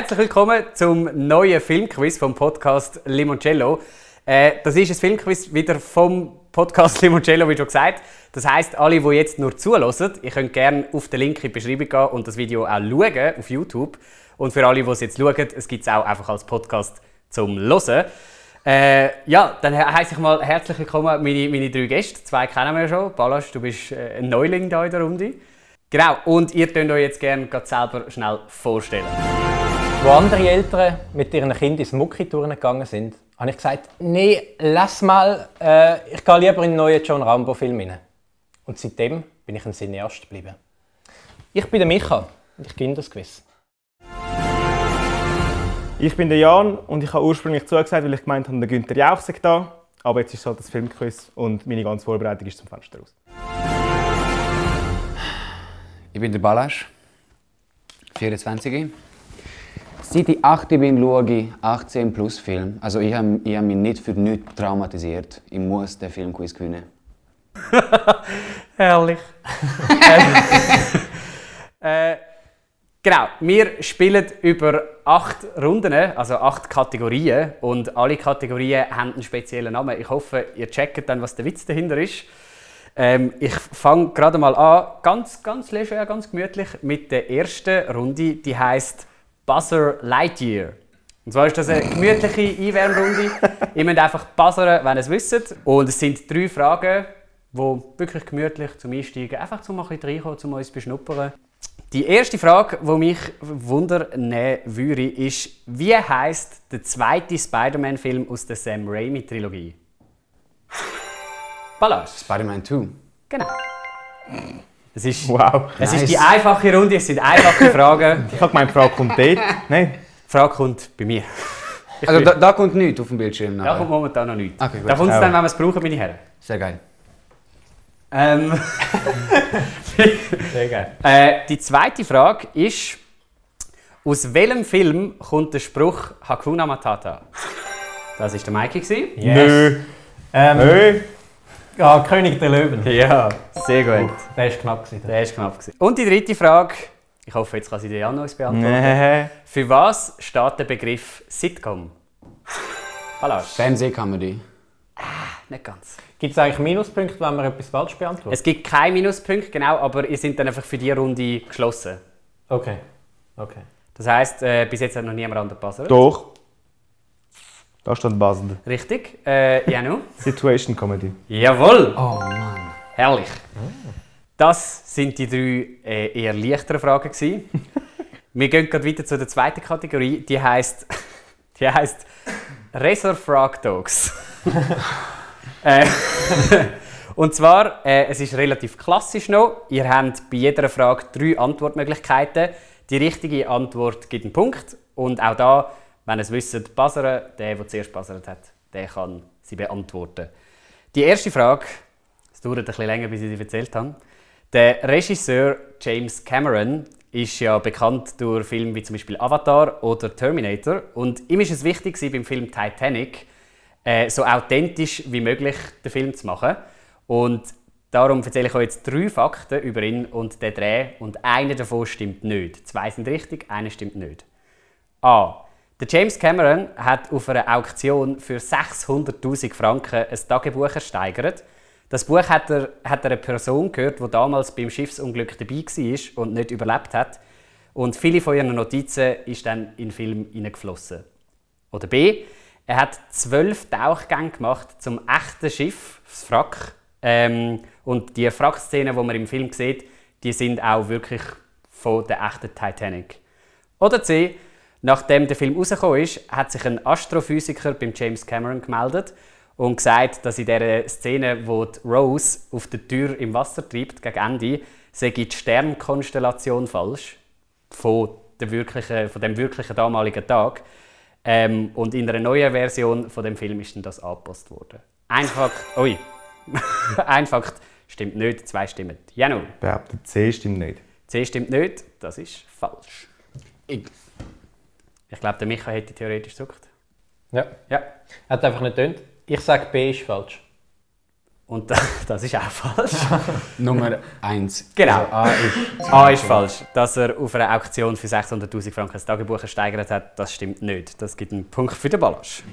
herzlich willkommen zum neuen Filmquiz vom Podcast Limoncello. Äh, das ist ein Filmquiz wieder vom Podcast Limoncello, wie schon gesagt. Das heißt, alle, die jetzt nur zulassen, ihr könnt gerne auf den Link in die Beschreibung gehen und das Video auch schauen auf YouTube. Und für alle, die es jetzt schauen, es gibt es auch einfach als Podcast zum Hören. Äh, ja, dann heiße ich mal herzlich willkommen meine, meine drei Gäste. Zwei kennen wir schon. Balasch, du bist äh, ein Neuling hier in der Runde. Genau, und ihr könnt euch jetzt gerne selber schnell vorstellen. Wo andere Eltern mit ihren Kindern ins Mucki-Touren gegangen sind, habe ich gesagt, nee, lass mal, äh, ich gehe lieber in einen neuen John Rambo-Film rein. Und seitdem bin ich ein Cineast geblieben. Ich bin der Micha und ich gewinne das Quiz. Ich bin der Jan und ich habe ursprünglich zugesagt, weil ich gemeint habe, der Günther Jauch sei da. Aber jetzt ist halt das Filmquiz und meine ganze Vorbereitung ist zum Fenster raus. Ich bin der Balasch, 24. Seit ich 8 bin, schaue ich 18 plus Film. Also ich habe ich hab mich nicht für nichts traumatisiert. Ich muss den Filmquiz gewinnen. Herrlich. äh, genau, wir spielen über acht Runden, also acht Kategorien. Und alle Kategorien haben einen speziellen Namen. Ich hoffe, ihr checkt dann, was der Witz dahinter ist. Ähm, ich fange gerade mal an, ganz, ganz leger, ganz gemütlich, mit der ersten Runde. Die heißt Buzzer Lightyear. Und zwar ist das eine gemütliche Einwärmrunde. ihr müsst einfach buzzern, wenn ihr es wisst. Und es sind drei Fragen, die wirklich gemütlich zum Einsteigen, einfach zum ein bisschen reinkommen, zum uns beschnuppern. Die erste Frage, die mich wundern würde, ist, wie heißt der zweite Spider-Man-Film aus der Sam Raimi-Trilogie? Ballast. Spider-Man 2. Genau. Es ist, Wow. es Nice. ist die einfache Runde, es sind einfache Fragen. Ich habe gemeint, die Frage kommt dort. Nein. Die Frage kommt bei mir. Also da, da kommt nichts auf dem Bildschirm. Da nachher. kommt momentan noch nichts. Okay, da kommt es dann, wenn wir es brauchen, meine Herren. Sehr geil. Ähm, Sehr geil. äh, die zweite Frage ist, aus welchem Film kommt der Spruch Hakuna Matata? Das war der Mikey. gewesen. Nö. Ähm, Nö. Ja, König der Löwen. Ja, sehr gut. Der war knapp. Gewesen. Der ist knapp. gewesen. Und die dritte Frage, ich hoffe, jetzt kann sie dir Jan uns beantworten. Nee. Für was steht der Begriff Sitcom? Balasch. Fernsehcomedy. Nicht ganz. Gibt es eigentlich Minuspunkte, wenn man etwas falsch beantwortet? Es gibt keinen Minuspunkt, genau, aber ihr seid dann einfach für diese Runde geschlossen. Okay. Okay. Das heisst, äh, bis jetzt hat noch niemand anderes gepasst. Doch. Da steht Basel. Richtig. Äh, Janu? Situation Comedy. Jawohl! Oh Mann. Herrlich. Das sind die drei äh, eher leichteren Fragen. gewesen. Wir gehen gerade weiter zu der zweiten Kategorie. Die heißt, die heißt Resort Frog Dogs. äh, und zwar, äh, es ist relativ klassisch noch. Ihr habt bei jeder Frage drei Antwortmöglichkeiten. Die richtige Antwort gibt einen Punkt. Und auch da, wenn es wisst, buzzern. Der, der zuerst buzzert hat, der kann sie beantworten. Die erste Frage es dauert bisschen länger, bis ich sie erzählt habe. Der Regisseur James Cameron ist ja bekannt durch Filme wie zum Beispiel Avatar oder Terminator. Und ihm ist es wichtig, beim Film Titanic äh, so authentisch wie möglich den Film zu machen. Und darum erzähle ich euch jetzt drei Fakten über ihn und den Dreh. Und einer davon stimmt nicht. Zwei sind richtig, einer stimmt nicht. A. Der James Cameron hat auf einer Auktion für 600.000 Franken ein Tagebuch ersteigert. Das Buch hat er, hat er eine Person gehört, die damals beim Schiffsunglück dabei war und nicht überlebt hat. Und viele von ihren Notizen ist dann in den Film hineingeflossen. Oder B. Er hat zwölf Tauchgänge gemacht zum echten Schiff, das Wrack. Ähm, und die Wrackszenen, die man im Film sieht, die sind auch wirklich von der echten Titanic. Oder C. Nachdem der Film rausgekommen ist, hat sich ein Astrophysiker beim James Cameron gemeldet und gesagt, dass in der Szene, wo die Rose auf der Tür im Wasser treibt, gegen Ende, sei die Sternkonstellation falsch von, der wirklichen, von dem wirklichen damaligen Tag. Ähm, und in einer neuen Version von dem Film ist dann das angepasst worden. Ein Fakt, ui, ein Fakt stimmt nicht, zwei stimmen. Janu, Behauptet C stimmt nicht. C stimmt nicht, das ist falsch. Ich, Ich glaube, der Micha hätte theoretisch gesucht. Ja. Ja. Hat einfach nicht getönt. Ich sage B ist falsch. Und da- das ist auch falsch. Nummer 1. Genau. Also A ist. A ist falsch. Dass er auf einer Auktion für 600'000 Franken das Tagebuch ersteigert hat, das stimmt nicht. Das gibt einen Punkt für den Ballast.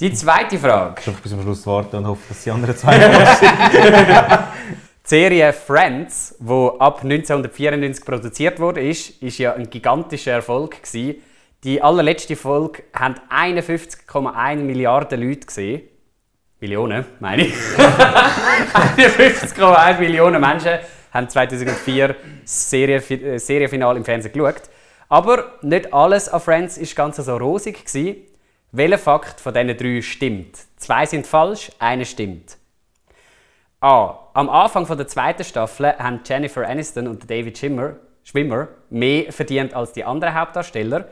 Die zweite Frage. Ich bis zum Schluss warten und hoffe, dass die anderen zwei noch Die Serie Friends, die ab 1994 produziert wurde, ist, ist ja ein gigantischer Erfolg gewesen. Die allerletzte Folge haben 51,1 Milliarden Leute gesehen. Millionen, meine ich. 51,1 Millionen Menschen haben 2004 das Serie, äh, Serienfinale im Fernsehen geschaut. Aber nicht alles an Friends war ganz so rosig. Gewesen. Welcher Fakt von diesen drei stimmt? Zwei sind falsch, einer stimmt. A. Am Anfang von der zweiten Staffel haben Jennifer Aniston und David Schwimmer, Schwimmer mehr verdient als die anderen Hauptdarsteller.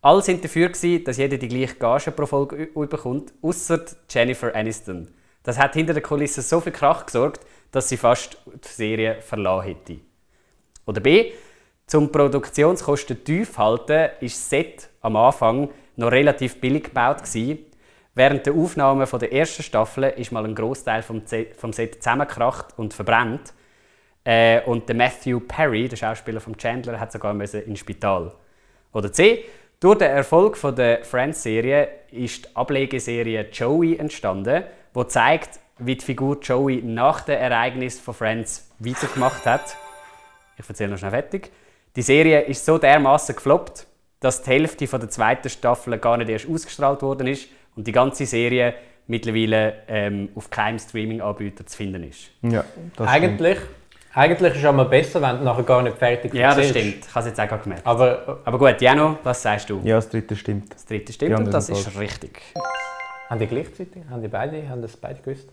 Alle sind dafür, gewesen, dass jeder die gleiche Gage pro Folge bekommt, außer Jennifer Aniston. Das hat hinter der Kulisse so viel Krach gesorgt, dass sie fast die Serie verlassen hätte. Oder B. Zum Produktionskosten tief halten, ist das Set am Anfang noch relativ billig gebaut gewesen. Während der Aufnahmen der ersten Staffel ist mal ein Großteil vom, vom Set zusammengekracht und verbrannt. Äh, und der Matthew Perry, der Schauspieler von Chandler, hat sogar müssen ins Spital. Oder C. Durch den Erfolg von der Friends-Serie ist die Ablegeserie Joey entstanden, wo zeigt, wie die Figur Joey nach dem Ereignis von Friends weitergemacht hat. Ich erzähle noch schnell fertig. Die Serie ist so dermaßen gefloppt, dass die Hälfte von der zweiten Staffel gar nicht erst ausgestrahlt worden ist und die ganze Serie mittlerweile ähm, auf keinem Streaming-Anbieter zu finden ist. Ja, das Eigentlich, eigentlich ist es einmal besser, wenn du nachher gar nicht fertig Ja, das stimmt. Ich habe es jetzt auch gemerkt. Aber Aber gut, Jano, was sagst du? Ja, das dritte stimmt. Das dritte stimmt und das ist richtig. haben die gleichzeitig? Haben die beide? Haben das beide gewusst?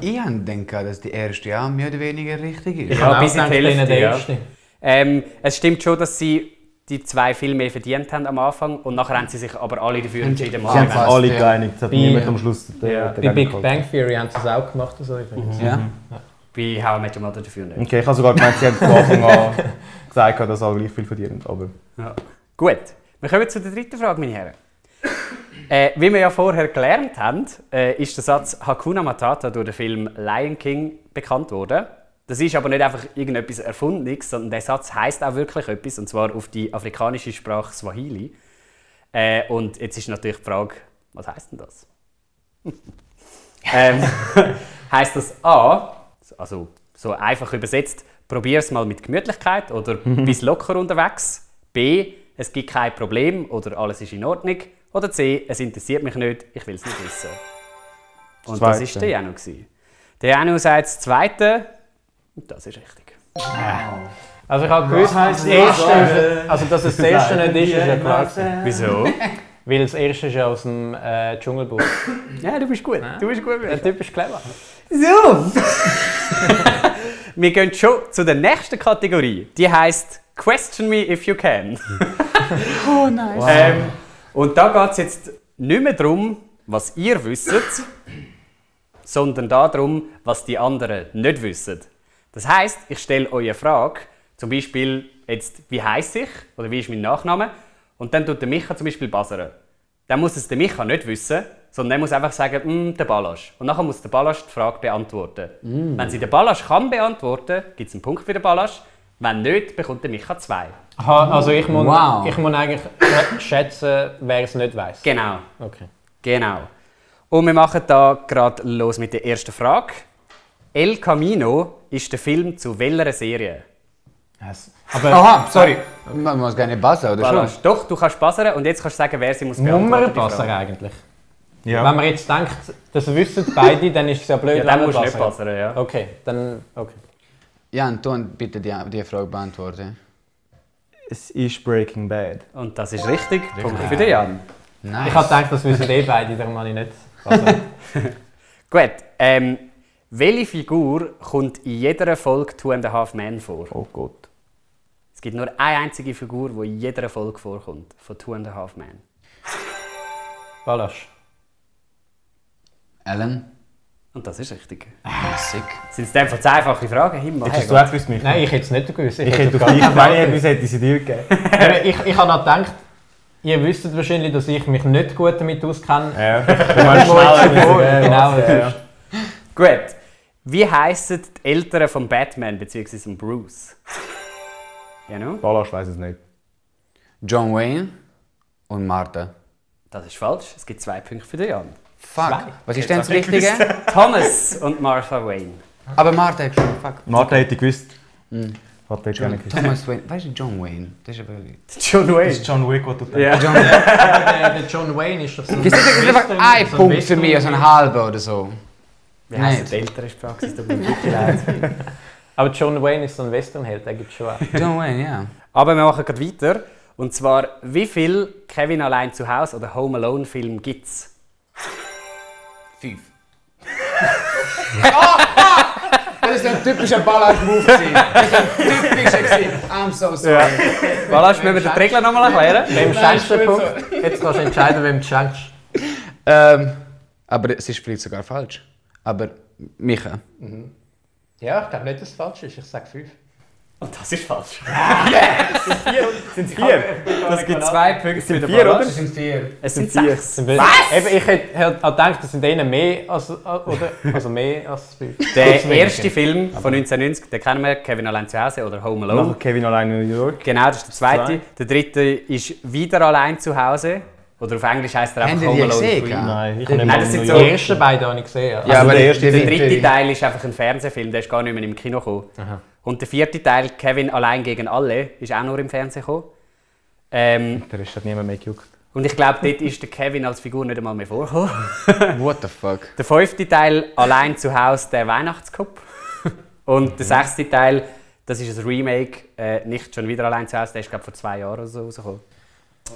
Ich habe gedacht, dass die erste ja mehr oder weniger richtig ist. Ja, habe bis in die Hälfte, der ja. erste. Ähm, es stimmt schon, dass sie die zwei viel mehr verdient haben am Anfang und nachher haben sie sich aber alle dafür entschieden, Sie haben sich alle ja. geeinigt. Es hat niemand am Schluss Ja. der, Bei Big gehalten. Bang Theory haben sie es auch gemacht. So übrigens. Ja. bei How I Met Your Mother dafür nicht. Okay, ich habe sogar gemeint, sie haben von Anfang an gesagt, dass alle gleich viel verdienen. Aber Ja. Gut, wir kommen zu der dritten Frage, meine Herren. Äh, wie wir ja vorher gelernt haben, äh, ist der Satz Hakuna Matata durch den Film Lion King bekannt worden. Das ist aber nicht einfach irgendetwas Erfundenes, sondern der Satz heißt auch wirklich etwas, und zwar auf die afrikanische Sprache Swahili. Äh, und jetzt ist natürlich die Frage, was heißt denn das? ähm, heißt das A, also so einfach übersetzt, probier es mal mit Gemütlichkeit oder bis locker unterwegs. B, es gibt kein Problem oder alles ist in Ordnung. Oder C, es interessiert mich nicht, ich will es nicht wissen. Und das ist der Janu. Der Janu sagt das Zweite und das ist richtig. Also ich habe gewusst, das erste, also dass es das erste nicht ist, ist ja klar. Wieso? Weil das erste ist ja aus dem äh, Dschungelbuch. ja, du bist gut. Du bist gut. Der Typ ist clever. So. Wir gehen schon zu der nächsten Kategorie. Die heißt Question me if you can. Oh, nice. Ähm, und da geht es jetzt nicht mehr darum, was ihr wisst, sondern darum, was die anderen nicht wissen. Das heißt, ich stelle euch eine Frage, zum Beispiel jetzt, wie heiße ich oder wie ist mein Nachname? Und dann tut der Micha zum Beispiel buzzern. Dann muss es der Micha nicht wissen, sondern er muss einfach sagen, «Mm, der Ballasch. Und nachher muss der Ballasch die Frage beantworten. Wenn sie den Ballasch kann beantworten, gibt es einen Punkt für den Ballasch. Wenn nicht, bekommt der Micha zwei. Aha, also ich muss, Wow. ich muss eigentlich sch- schätzen, wer es nicht weiß. Genau. Okay. Genau. Und wir machen da gerade los mit der ersten Frage. El Camino ist der Film zu welcher Serie? Aber Aha, sorry. Man muss gar nicht passen, oder schon? Ballas. Doch, du kannst buzzern und jetzt kannst du sagen, wer sie muss beantworten. Nummer die passen eigentlich. ja. Wenn man jetzt denkt, das wissen beide, dann ist es ja blöd, Ja, wenn dann man musst du nicht passen. buzzern, ja. Okay, dann okay. Jan, tu bitte die, die Frage beantworten. Es ist Breaking Bad. Und das ist richtig. Punkt für den Jan. Nice. Ich habe gedacht, das wissen eh beide, darum habe ich nicht passen. Gut. Ähm, welche Figur kommt in jeder Folge Two and a Half Men vor? Oh Gott. Es gibt nur eine einzige Figur, die in jeder Folge vorkommt. Von Two and a Half Men. Balasch. Alan? Und das ist richtig. Sick. Sind es einfach zu einfache Fragen? Himmel, Hättest du auch gewusst, Nein, ich hätte es nicht gewusst. Ich hätte auf auf gar Fall hätte ich hätte sie dir gegeben. gewusst. ich, ich habe noch gedacht, Ihr wisst wahrscheinlich, dass ich mich nicht gut damit auskenne. Ja, du meinst Ja, genau. Ja. Gut. Wie heissen die Eltern von Batman bzw. von Bruce? Genau. Balasch weiß es nicht. John Wayne und Martha. Das ist falsch. Es gibt zwei Punkte für den Jan. Fuck. Was ist denn das Richtige? Thomas und Martha Wayne. Aber Martha hat schon. Fuck. Martha hätte ich gewusst. Martha hätte ich gerne John, gewusst. Thomas Wayne. Weißt du John Wayne? Das ist aber. John Das Wayne. ist John Wick, was du denkst. Ja. John Wayne. der, der John Wayne ist doch so. Gibt es nicht einfach ein so Punkt für mich, also ein halber oder so? Wie heisst Nicht. die ältere? Es tut mir wirklich leid. Aber John Wayne ist so ein Westernheld, der gibt schon auch. John Wayne, ja. Aber wir machen gerade weiter. Und zwar, wie viel Kevin allein zu Hause oder Home Alone Film gibt es? Fünf. Das war ein typischer Ballard-Move. Das war ein typischer. gewesen. I'm so sorry. Voilà, müssen wir die Regeln nochmal erklären? Wem schenkst du den Punkt? Jetzt kannst du entscheiden, wem du schenkst. Ähm, aber es ist vielleicht sogar falsch. Aber Micha. Ja, ich glaube nicht, dass es falsch ist. Ich sage fünf. Und das ist falsch. Sind es vier? Das gibt zwei Punkte für den vier, oder? Ballast. sind vier. Es sind vier. sechs. Was? Eben, ich hätte gedacht, das sind denen mehr als, oder, also mehr als fünf. Der erste Film von 1990, den kennen wir, Kevin allein zu Hause oder Home Alone. Nachher Kevin allein in New York. Genau, das ist der zweite. Zwei. Der dritte ist wieder allein zu Hause. Oder auf Englisch heißt er einfach die Home die Alone gesehen, 3. gehabt? Nein, ich Nein, habe das nicht sind Die so- ersten beiden habe ich gesehen. Ja. Ja, aber der erste- Der der dritte Teil ist einfach ein Fernsehfilm, der ist gar nicht mehr im Kino gekommen. Und der vierte Teil, Kevin allein gegen alle, ist auch nur im Fernsehen gekommen. Ähm, Der Rest hat niemand mehr gejuckt. und ich glaube, dort ist der Kevin als Figur nicht einmal mehr vorgekommen. What the fuck? Der fünfte Teil, allein zu Hause, der Weihnachtscup. Und der sechste Teil, das ist ein Remake, äh, nicht schon wieder allein zu Hause, der ist glaube vor zwei Jahren oder so rausgekommen.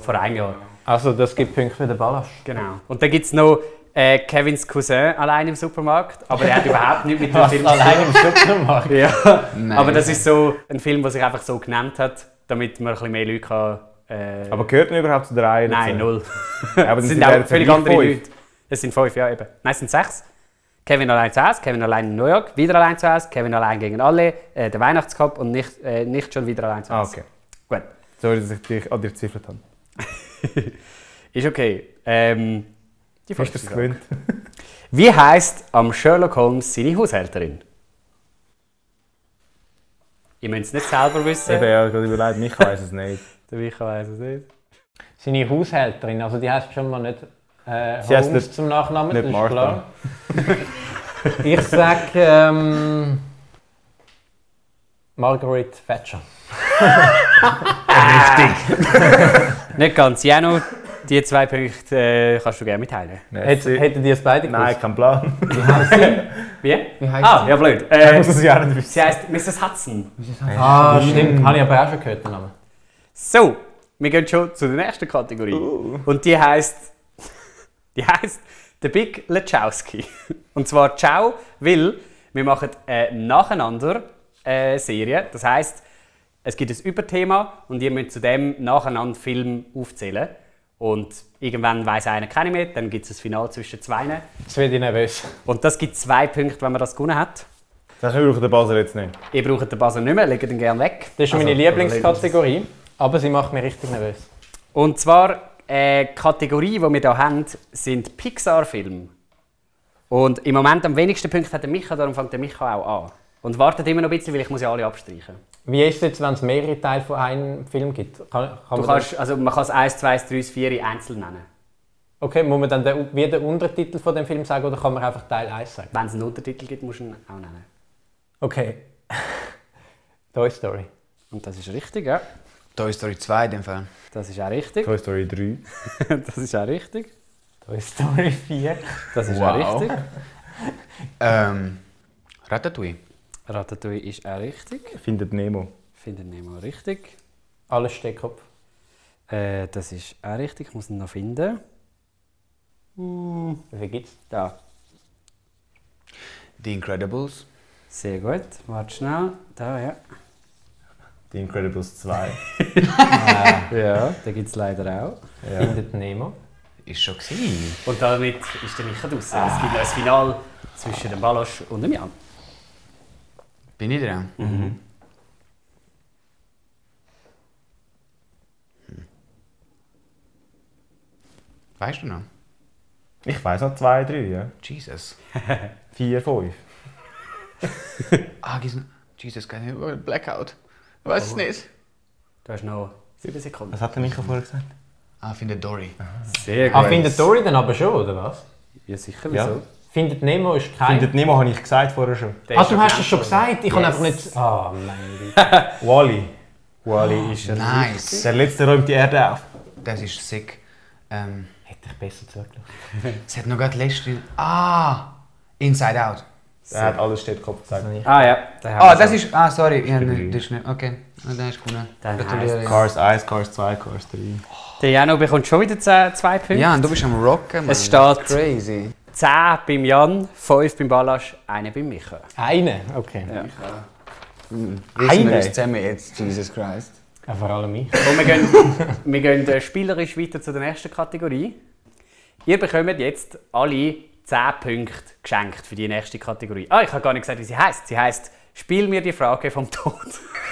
Vor einem Jahr. Also, das gibt Punkte für den Ballast. Genau. Und dann gibt es noch äh, Kevins Cousin allein im Supermarkt, aber der hat überhaupt nichts mit dem Film allein im Supermarkt? Ja. Nein. Aber das ist so ein Film, der sich einfach so genannt hat, damit man ein bisschen mehr Leute kann. Äh, Aber gehört er überhaupt zu der Reihe? nein, dazu? null. Ja, aber Es sind ja auch völlig andere fünf. Leute. Es sind fünf, ja eben. Nein, es sind sechs. Kevin allein zu Hause, Kevin allein in New York, wieder allein zu Hause, Kevin allein gegen alle, äh, der Weihnachtscup und nicht, äh, nicht schon wieder allein zu Ah, Hause. okay. Gut. Sorry, dass ich dich an dir gezweifelt habe. Ist okay. Ähm, die Bist du es gewöhnt? Wie heisst am Sherlock Holmes seine Haushälterin? Ihr müsst es nicht selber wissen. Eben, ja, gerade überlegt, mich weiß es nicht. Der Micha weiß es nicht. Seine Haushälterin, also die heißt schon mal nicht äh, Sie Holmes nicht- zum Nachnamen, nicht das ist Martha. klar. ich sag ähm, Margaret Thatcher. Nicht ganz. Jano, die zwei Punkte äh, kannst du gerne mitteilen. Hätt, hätten die es beide gewusst? Nein, kein Plan. Wie? Wie heißt Ah, ja blöd. Ich Äh, muss es ja nicht wissen. sie heißt Mrs. Hudson. Ah, stimmt. Habe ich aber auch schon gehört, den Namen. So, wir gehen schon zu der nächsten Kategorie. Und die heißt, die heißt The Big Lechowski. Und zwar Ciao, weil wir machen äh, nacheinander äh, Serie. Das heißt, es gibt ein Überthema und ihr müsst zu dem nacheinander Film aufzählen. Und irgendwann weiß einer keine mehr, dann gibt es ein Finale zwischen zwei. Jetzt werde ich nervös. Und das gibt zwei Punkte, wenn man das gewonnen hat. Das braucht der Basel jetzt nicht. Ihr braucht den Buzzer nicht mehr, legt ihn gerne weg. Das ist meine Also, Lieblingskategorie, aber sie macht mich richtig nervös. Und zwar, äh, die Kategorie, die wir hier haben, sind Pixar-Filme. Und im Moment am wenigsten Punkte hat der Micha, darum fängt der Micha auch an. Und wartet immer noch ein bisschen, weil ich muss ja alle abstreichen. Wie ist es jetzt, wenn es mehrere Teile von einem Film gibt? Kann, kann Du man kannst, also man kann es 1, 2, 3, 4 einzeln nennen. okay, muss man dann den, wie den Untertitel von dem Film sagen oder kann man einfach Teil 1 sagen? Wenn es einen Untertitel gibt, musst du ihn auch nennen. Okay. Toy Story. Und das ist richtig, ja. Toy Story 2 in dem Fall. Das ist auch richtig. Toy Story 3. Das ist auch richtig. Toy Story 4. Das ist Wow. auch richtig. Ähm, Ratatouille. Ratatouille ist auch richtig. Findet Nemo. Findet Nemo richtig. Alles Steckkopf. Äh, das ist auch richtig. Ich muss ihn noch finden. Wie viel gibt's? Da. The Incredibles. Sehr gut. Warte schnell. Da, ja. The Incredibles 2. Ja, da gibt es leider auch. Findet Nemo. Ist schon gesehen. Und damit ist der Micha draußen. Es gibt noch ein Finale zwischen dem Balosch und dem Jan. Bin ich dran? Hm. Weißt du noch? Ich weiß noch zwei, drei, ja. Jesus. Vier, fünf. Ah, Jesus, keine Blackout. Ich weiß es nicht. Du hast noch 7 Sekunden. Was hat der Micha vorher gesagt? Ah, findet Dory. Sehr Ah, findet Dory dann aber schon, oder was? Ja, sicher, Ja. wieso? Findet Nemo ist kein... Findet Nemo, habe ich gesagt vorher schon. Ah, du hast es schon gesagt. Ich habe Yes. einfach nicht... Ah, mein Gott. Wally. Wally ist ein Nice. Der letzte räumt die Erde auf. Das ist sick. Ähm, Hätte ich besser zugelassen. es hat noch gerade letzte. Ah! Inside Out. Er hat alles steht Kopf gesagt. Ah ja, Ah, das ist. Ah, sorry. Ja, Drei. nein, das ist nicht. Okay. Ah, Der ist gewonnen. Dann. Cars 1, Cars 2, Cars 3. Der Jano bekommt schon wieder 10 zwei Punkte. Ja, und du bist am Rocken, Mann. Es steht- Crazy. 10 beim Jan, 5 beim Balasch, 1 beim Micha. Eine? Okay. Ja. Wissen Eine? wir zusammen jetzt, Jesus Christ. Ja, vor allem ich. Und wir gehen, wir gehen äh, spielerisch weiter zu der nächsten Kategorie. Ihr bekommt jetzt alle 10 Punkte geschenkt für die nächste Kategorie. Ah, ich habe gar nicht gesagt, wie sie heißt. Sie heißt Spiel mir die Frage vom Tod.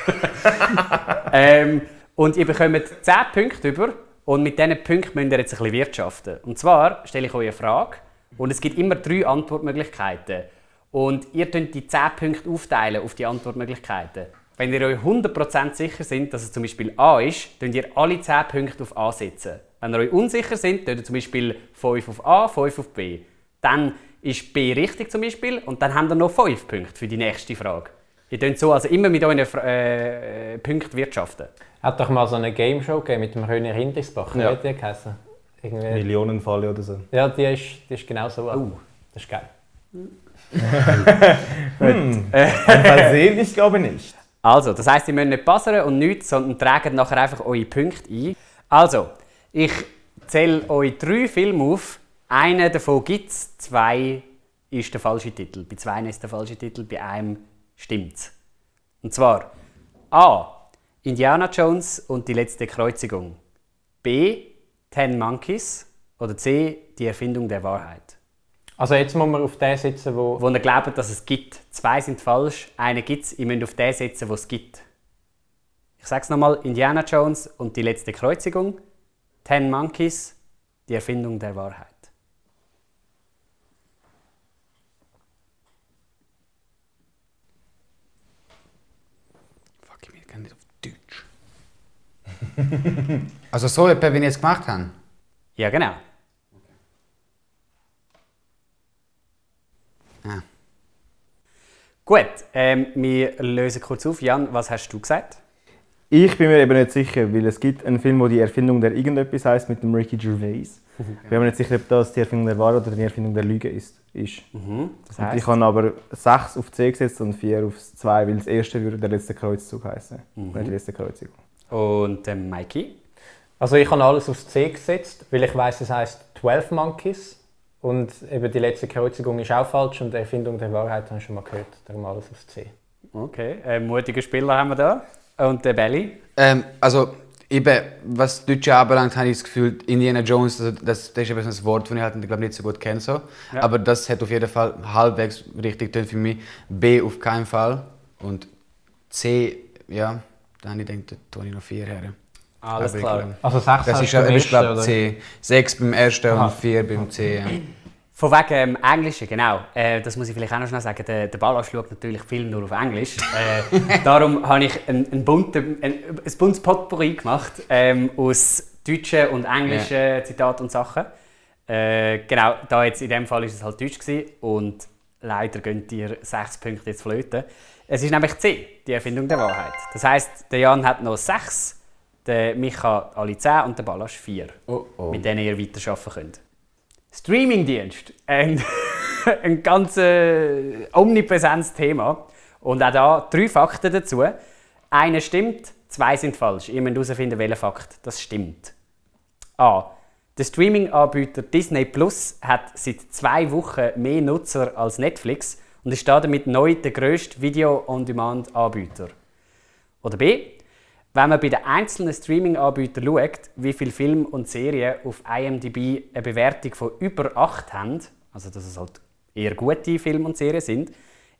ähm, und ihr bekommt 10 Punkte über und mit diesen Punkten müsst ihr jetzt ein bisschen wirtschaften. Und zwar stelle ich euch eine Frage und es gibt immer drei Antwortmöglichkeiten. Und ihr könnt die 10 Punkte aufteilen auf die Antwortmöglichkeiten. Wenn ihr euch 100% sicher sind, dass es zum Beispiel A ist, könnt ihr alle 10 Punkte auf A setzen. Wenn ihr euch unsicher sind, könnt ihr zum Beispiel 5 auf A, 5 auf B. Dann ist B richtig zum Beispiel und dann habt ihr noch 5 Punkte für die nächste Frage. Ihr könnt so also immer mit euren äh, Punkten wirtschaften. Hat doch mal so eine Game Show gegeben mit dem Röner Hindisbach. Ja. Wie hat die geheißen? Irgendwie. Millionenfalle oder so. Ja, die ist, die ist genau so. Oh. Das ist geil. Versehen ich glaube nicht. Also, das heisst, ihr müsst nicht passen und nichts, sondern tragt nachher einfach eure Punkte ein. Also, ich zähle euch drei Filme auf. Einen davon gibt es, zwei ist der falsche Titel. Bei zwei ist der falsche Titel, bei einem stimmt Und zwar A. Indiana Jones und die letzte Kreuzigung. B. Ten Monkeys. Oder C. Die Erfindung der Wahrheit. Also jetzt muss man auf den sitzen, wo... Wo ihr glaubt, dass es gibt. Zwei sind falsch, einen gibt es. Ihr müsst auf den setzen, wo es gibt. Ich sage es nochmal: Indiana Jones und die letzte Kreuzigung. Ten Monkeys, die Erfindung der Wahrheit. Fuck, ich kann nicht auf Deutsch. also so etwa, wie ich jetzt gemacht habe. Ja, genau. Ah. Gut, ähm, wir lösen kurz auf. Jan, was hast du gesagt? Ich bin mir eben nicht sicher, weil es gibt einen Film, wo die Erfindung der irgendetwas heißt mit dem Ricky Gervais. Ich bin mir nicht sicher, ob das die Erfindung der Wahrheit oder die Erfindung der Lüge ist. ist. Das ich habe aber 6 auf C gesetzt und 4 auf 2, weil das erste würde der letzte Kreuzzug heißen. Und nicht die letzte Kreuzigung. und ähm, Mikey? Also ich habe alles aufs C gesetzt, weil ich weiß, es heißt 12 Monkeys. Und eben die letzte Kreuzigung ist auch falsch und die Erfindung der Wahrheit habe ich schon mal gehört. Darum alles aufs C. Okay, ein mutiger Spieler haben wir da. Und der Belly? Ähm, also, eben, was Deutsche anbelangt, habe ich das Gefühl, Indiana Jones, also das, das ist eben so ein Wort, das ich halt, glaub, nicht so gut kenne. So. Ja. Aber das hat auf jeden Fall halbwegs richtig getönt für mich. B auf keinen Fall. Und C, ja, da habe ich gedacht, da tue ich noch vier her. Alles klar. Also 6 Das ist, beim ersten, glaube oder? C. Sechs beim ersten Aha. und vier beim C. Von wegen ähm, Englischen, genau. Äh, das muss ich vielleicht auch noch schnell sagen. Der, der Ballas schaut natürlich Film nur auf Englisch. Äh, darum habe ich ein, ein, bunte, ein, ein buntes Potpourri gemacht ähm, aus deutschen und englischen Zitaten und Sachen. Äh, genau, da jetzt in dem Fall ist es halt Deutsch gewesen und leider gehen dir 6 Punkte jetzt flöten. Es ist nämlich C, die Erfindung der Wahrheit. Das heißt, der Jan hat noch 6, der Micha alle 10 und der Ballas 4 Oh, oh. mit denen ihr weiterarbeiten könnt. Streamingdienst, ein, ein ganz äh, omnipräsentes Thema. Und auch da drei Fakten dazu. Einer stimmt, zwei sind falsch. Ihr müsst herausfinden, welcher Fakt das stimmt. A. Der Streaming-Anbieter Disney Plus hat seit zwei Wochen mehr Nutzer als Netflix und ist damit neu der grösste Video-on-Demand-Anbieter. Oder B. Wenn man bei den einzelnen Streaming-Anbietern schaut, wie viele Filme und Serien auf IMDb eine Bewertung von über 8 haben, also dass es halt eher gute Filme und Serien sind,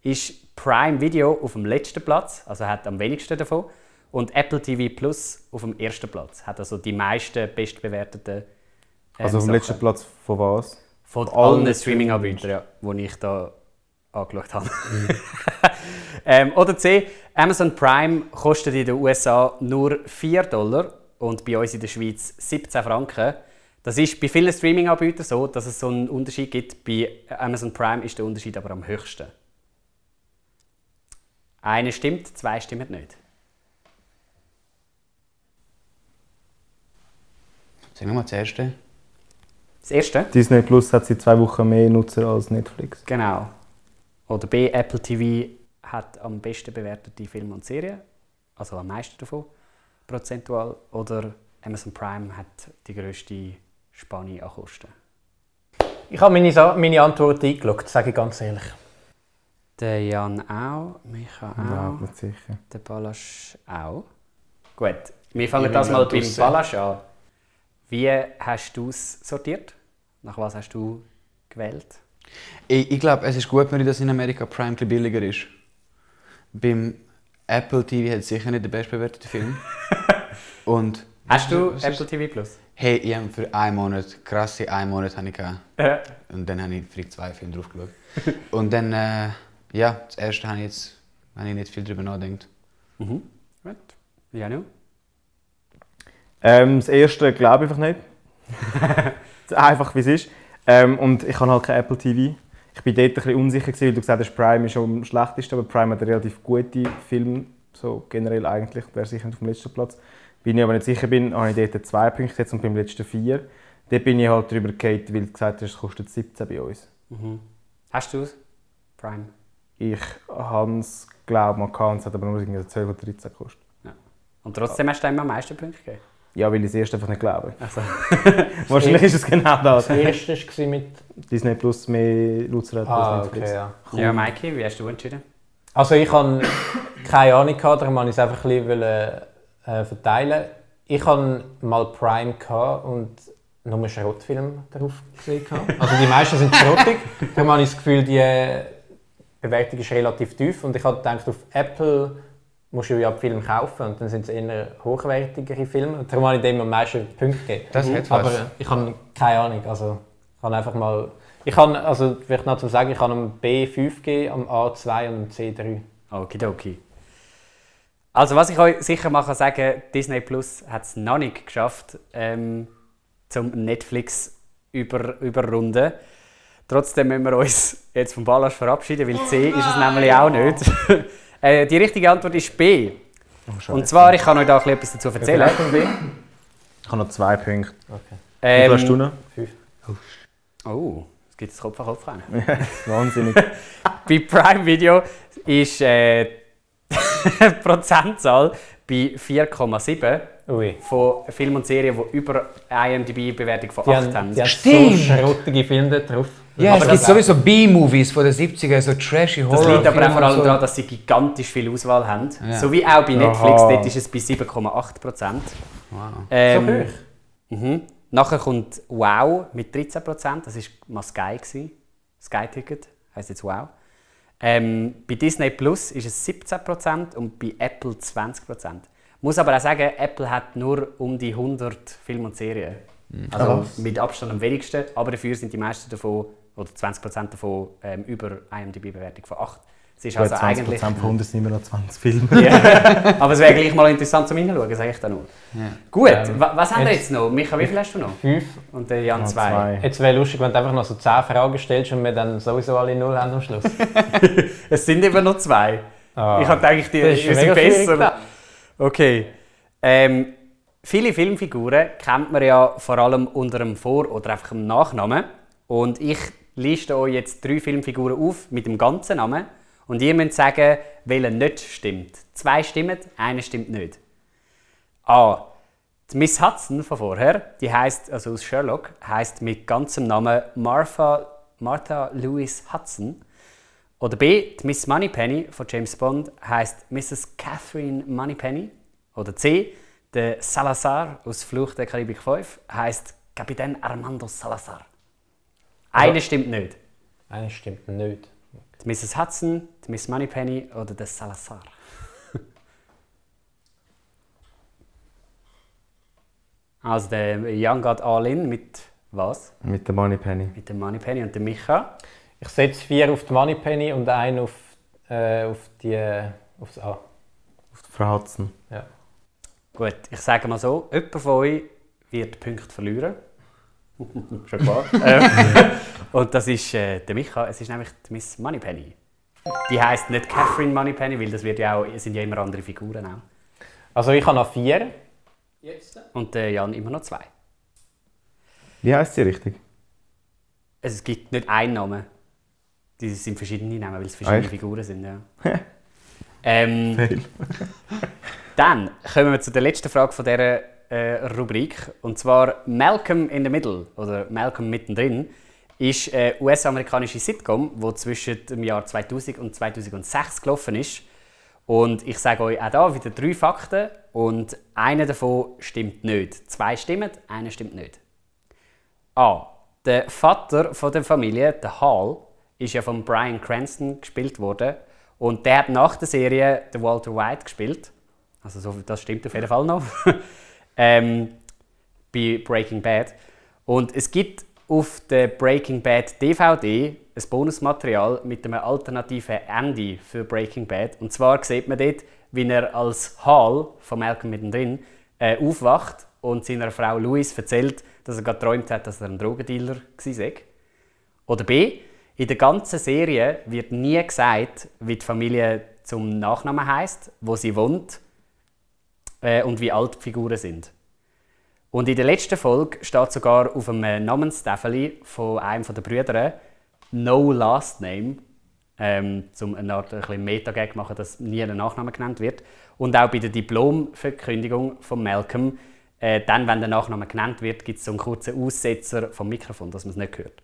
ist Prime Video auf dem letzten Platz, also hat am wenigsten davon, und Apple TV Plus auf dem ersten Platz, hat also die meisten bestbewerteten Also auf dem letzten Platz von was? Von allen allen Streaming-Anbietern, ja, die ich da angeschaut habe. ähm, oder C. Amazon Prime kostet in den USA nur 4 Dollar und bei uns in der Schweiz 17 Franken. Das ist bei vielen Streaming-Anbietern so, dass es so einen Unterschied gibt. Bei Amazon Prime ist der Unterschied aber am höchsten. Eine stimmt, zwei stimmen nicht. Sagen wir mal das erste. Das erste? Disney Plus hat seit zwei Wochen mehr Nutzer als Netflix. Genau. Oder B. Apple TV hat am besten bewertete Filme und Serien, also am meisten davon, prozentual. Oder Amazon Prime hat die grösste Spanne an Kosten. Ich habe meine, Sa- meine Antwort eingeloggt, sage ich ganz ehrlich. Der Jan auch, Micha auch, nicht sicher. der Balasch auch. Gut, wir fangen Ich das mal beim. Balasch an. Wie hast du es sortiert? Nach was hast du gewählt? Ich, ich glaube, es ist gut, wenn das in Amerika Prime ein billiger ist. Beim Apple TV hat es sicher nicht den bestbewerteten Film. Und Hast du Was Apple TV Plus? hey, ich habe für einen Monat, krasse einen Monat habe ich gehabt. Ja. Und dann habe ich vielleicht zwei Filme drauf geschaut. Und dann, äh, ja, das erste habe ich jetzt, habe ich nicht viel darüber nachgedacht. Mhm. Gut. Janu? Ähm, das erste glaube ich einfach nicht. einfach wie es ist. Ähm, und ich habe halt kein Apple TV. Ich bin dort ein bisschen unsicher, gewesen, weil du gesagt hast, Prime ist schon am schlechtesten, aber Prime hat einen relativ gute Film, so generell eigentlich, wäre sicher nicht auf dem letzten Platz. Bin ich aber nicht sicher bin, habe ich dort zwei Punkte gesetzt und beim letzten vier. Dort bin ich halt drüber gefallen, weil du gesagt hast, es kostet 17 bei uns. Mhm. Hast du es? Prime. Ich habe es, glaube ich, mal gehabt, es hat aber nur irgendwie 12 oder 13 gekostet. Und trotzdem hast du ihm am meisten Punkte gegeben. Ja, weil ich es erst einfach nicht glaube. Also, Wahrscheinlich ist es genau das. Das erste war mit. Disney Plus mehr Nutzer hat Ah, als Netflix. okay, ja. ja, Mikey, wie hast du entschieden? Also ich hatte keine Ahnung, gehabt, darum wollte ich es einfach ein bisschen wollen, äh, verteilen. Ich hatte mal Prime gehabt und nur Schrottfilme darauf gesehen. gehabt. Also die meisten sind schrottig. Darum habe ich das Gefühl, die Bewertung ist relativ tief. Und ich habe gedacht, auf Apple musst du ja die Filme kaufen und dann sind es eher hochwertigere Filme. Und darum habe ich dem am meisten Punkte gegeben. Das hat Aber was. äh, ich habe keine Ahnung. Also, ich habe einfach mal... Ich kann, also vielleicht noch zum Sagen, ich habe am B5 gegeben, am A2 und am C3. Okidoki. Also was ich euch sicher mal kann sagen Disney Plus hat es noch nicht geschafft, ähm, zum Netflix über, überrunden. Trotzdem müssen wir uns jetzt vom Ballast verabschieden, weil C ist es nämlich auch nicht. äh, die richtige Antwort ist B. Und zwar, ich kann euch da ein bisschen etwas dazu erzählen. Ich habe noch zwei Punkte. Okay. Wie viel hast du Ähm, noch? oh, es gibt das Kopf an Kopf rein. Wahnsinnig. Bei Prime Video ist äh, die Prozentzahl bei 4,7 Ui. von Filmen und Serien, die über IMDb-Bewertung von Die 8 haben, haben. die haben Stimmt. so schrottige Filme dort drauf. Ja, Aber es gibt sowieso B-Movies von den 70er, so trashy Horror. Das liegt aber auch vor allem so. daran, dass sie gigantisch viel Auswahl haben. Ja. So wie auch bei Netflix, Aha. dort ist es bei 7,8 Prozent. Wow. Ähm, So hoch? Mhm. Nachher kommt Wow mit 13 Prozent. Das war mal Sky. gewesen. Sky Ticket heisst jetzt Wow. Ähm, bei Disney Plus ist es 17 Prozent und bei Apple 20 Prozent. Muss aber auch sagen, Apple hat nur um die 100 Filme und Serien. Also Krass. mit Abstand am wenigsten, aber dafür sind die meisten davon, oder 20 Prozent davon, ähm, über IMDb-Bewertung von 8. Es ist Gut, also 20% eigentlich... von 100 sind immer noch 20 Filme. Ja. Aber es wäre gleich mal interessant zum Hinschauen, sage ich da nur. Ja. Gut, Ähm, wa- was haben wir jetzt- noch? Micha, wie viel hast du noch? Fünf. Und der Jan Noch zwei. zwei. Jetzt wäre lustig, wenn du einfach noch so 10 Fragen stellst und wir dann sowieso alle null haben am Schluss. Es sind immer noch zwei. Ah. Ich hatte eigentlich die, sind besser. Okay. Ähm, viele Filmfiguren kennt man ja vor allem unter dem Vor- oder einfach dem Nachnamen. Und ich liste euch jetzt drei Filmfiguren auf mit dem ganzen Namen. Und ihr müsst sagen, welcher nicht stimmt. Zwei stimmen, eine stimmt nicht. A. Die Miss Hudson von vorher, die heißt also aus Sherlock, heißt mit ganzem Namen Martha, Martha Louise Hudson. Oder B. Die Miss Moneypenny von James Bond heißt Mrs. Catherine Moneypenny. Oder C. Der Salazar aus Fluch der Karibik 5 heißt Kapitän Armando Salazar. Eine stimmt nicht. Eine stimmt nicht. Die Mrs. Hudson, die Miss Moneypenny oder der Salazar. also der Young Got All In mit Was? Mit der Moneypenny. Mit dem Moneypenny und dem Micha? Ich setze vier auf die Moneypenny und einen auf, äh, auf die, äh, aufs A. Auf die Frau Hudson. Ja. Gut, ich sage mal so, jemand von euch wird Punkte verlieren. Schon klar. ähm, und das ist äh, der Micha, es ist nämlich die Miss Moneypenny. Die heisst nicht Catherine Moneypenny, weil das wird ja auch, es sind ja immer andere Figuren auch. Also ich habe noch vier. Und der Jan immer noch zwei. Wie heißt sie richtig? Also es gibt nicht einen Namen. Die sind verschiedene Namen, weil es verschiedene Echt? Figuren sind. Ja. ähm, dann kommen wir zu der letzten Frage von dieser äh, Rubrik. Und zwar Malcolm in the Middle oder Malcolm mittendrin ist eine US-amerikanische Sitcom, die zwischen dem Jahr 2000 und 2006 gelaufen ist. Und ich sage euch auch da wieder drei Fakten und einer davon stimmt nicht. Zwei stimmen, einer stimmt nicht. A. Der Vater von der Familie, der Hall, ist ja von Brian Cranston gespielt worden. Und der hat nach der Serie den Walter White gespielt. Also so, das stimmt auf jeden Fall noch. ähm, bei Breaking Bad. Und es gibt auf der Breaking Bad DVD ein Bonusmaterial mit einem alternativen Ende für Breaking Bad. Und zwar sieht man dort, wie er als Hall von Malcolm mittendrin äh, aufwacht und seiner Frau Louise erzählt, dass er geträumt hat, dass er ein Drogendealer war. Oder B. In der ganzen Serie wird nie gesagt, wie die Familie zum Nachnamen heißt, wo sie wohnt äh, und wie alt die Figuren sind. Und in der letzten Folge steht sogar auf einem Namenstafel von einem der Brüder No Last Name, ähm, um eine Art ein Meta-Gag zu machen, dass nie ein Nachname genannt wird. Und auch bei der Diplomverkündigung von Malcolm, äh, dann, wenn der Nachname genannt wird, gibt es so einen kurzen Aussetzer vom Mikrofon, dass man es nicht hört.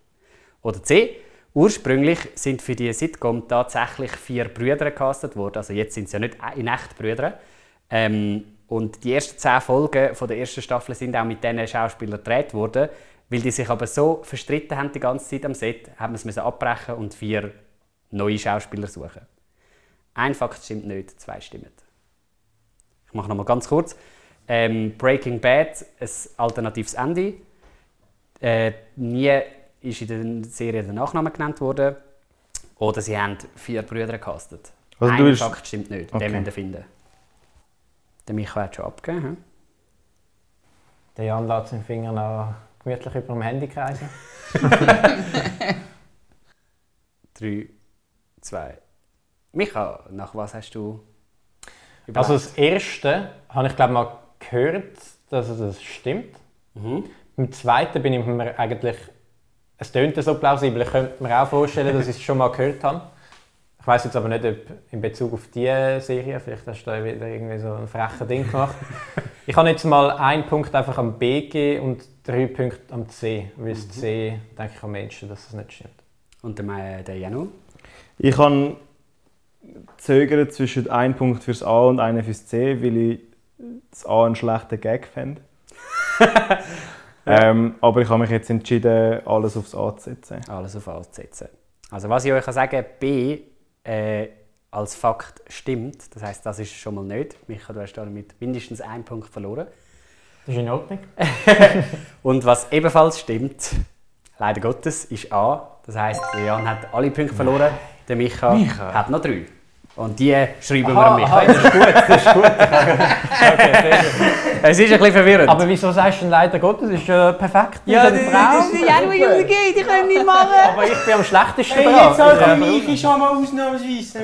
Oder C. Ursprünglich sind für die Sitcom tatsächlich vier Brüder gecastet worden. Also jetzt sind es ja nicht in echt Brüder. Ähm, und die ersten zehn Folgen von der ersten Staffel sind auch mit diesen Schauspielern gedreht worden. Weil die sich aber so verstritten haben die ganze Zeit am Set, haben wir es müssen abbrechen und vier neue Schauspieler suchen. Ein Fakt stimmt nicht, zwei stimmen. Ich mache noch mal ganz kurz. Ähm, Breaking Bad, ein alternatives Ende. Äh, nie ist in der Serie der Nachname genannt worden. Oder sie haben vier Brüder gecastet. Also Ein Fakt stimmt nicht, Okay. den müsst ihr finden. Der Michael hat schon abgegeben. hm? Der Jan lässt seinen Finger noch gemütlich über dem Handy kreisen. Drei, zwei. Micha, nach was hast du überlegt? Also das erste habe ich glaube mal gehört, dass es stimmt. Mhm. Beim zweiten bin ich mir eigentlich, es tönt so plausibel, ich könnte mir auch vorstellen, dass ich es schon mal gehört habe. Ich weiß jetzt aber nicht, ob in Bezug auf diese Serie, vielleicht hast du da wieder irgendwie so ein freches Ding gemacht. ich habe jetzt mal einen Punkt einfach am B gegeben und drei Punkte am C, weil das C, denke ich am Menschen, dass es nicht stimmt. Und der, Ma- der Janu? Ich kann zögern zwischen einem Punkt fürs A und einem fürs C, weil ich das A einen schlechten Gag fände. ähm, aber ich habe mich jetzt entschieden, alles aufs A zu setzen. Alles auf A zu setzen. Also was ich euch kann sagen B äh, als Fakt stimmt. Das heißt, das ist schon mal nicht. Micha, du hast damit mindestens einen Punkt verloren. Das ist in Ordnung. Und was ebenfalls stimmt, leider Gottes, ist A. Das heißt, Jan hat alle Punkte verloren, der Micha, hat noch drei. Und die schreiben wir Aha, dem aha, Micha. das ist gut, das ist gut. okay. Es ist ein bisschen verwirrend. Aber wieso sagst du denn leider Gottes? Das ist ja perfekt. Das ist ein Traum. Janu, Junge, geht, ich kann nicht machen. Aber ich bin am schlechtesten Hey, dran. jetzt halt Ja. für mich ist schon mal ausnahmsweise.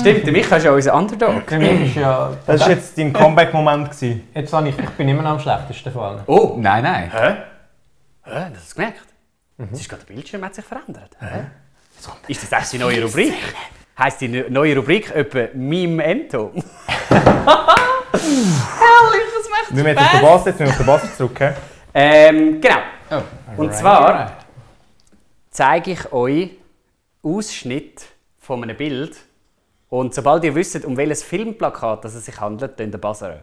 Stimmt, der Micha ist ja unser Underdog. Für mich ist ja... Das war jetzt dein Comeback-Moment. gewesen. Jetzt habe ich, ich bin immer noch am schlechtesten von allen. Oh, Nein, nein. Hä? Hä? Das hast du gemerkt? Das ist gerade der Bildschirm hat sich verändert. Hä? Ist das echt die neue Rubrik? Heißt die ne- neue Rubrik etwa Meme Ento? Herrlich, das macht Müssen wir jetzt auf den Bass setzen, auf den Bass zurück. Ähm, genau. Oh. Und zwar zeige ich euch Ausschnitt von einem Bild. Und sobald ihr wisst, um welches Filmplakat es sich handelt, ihr buzzern.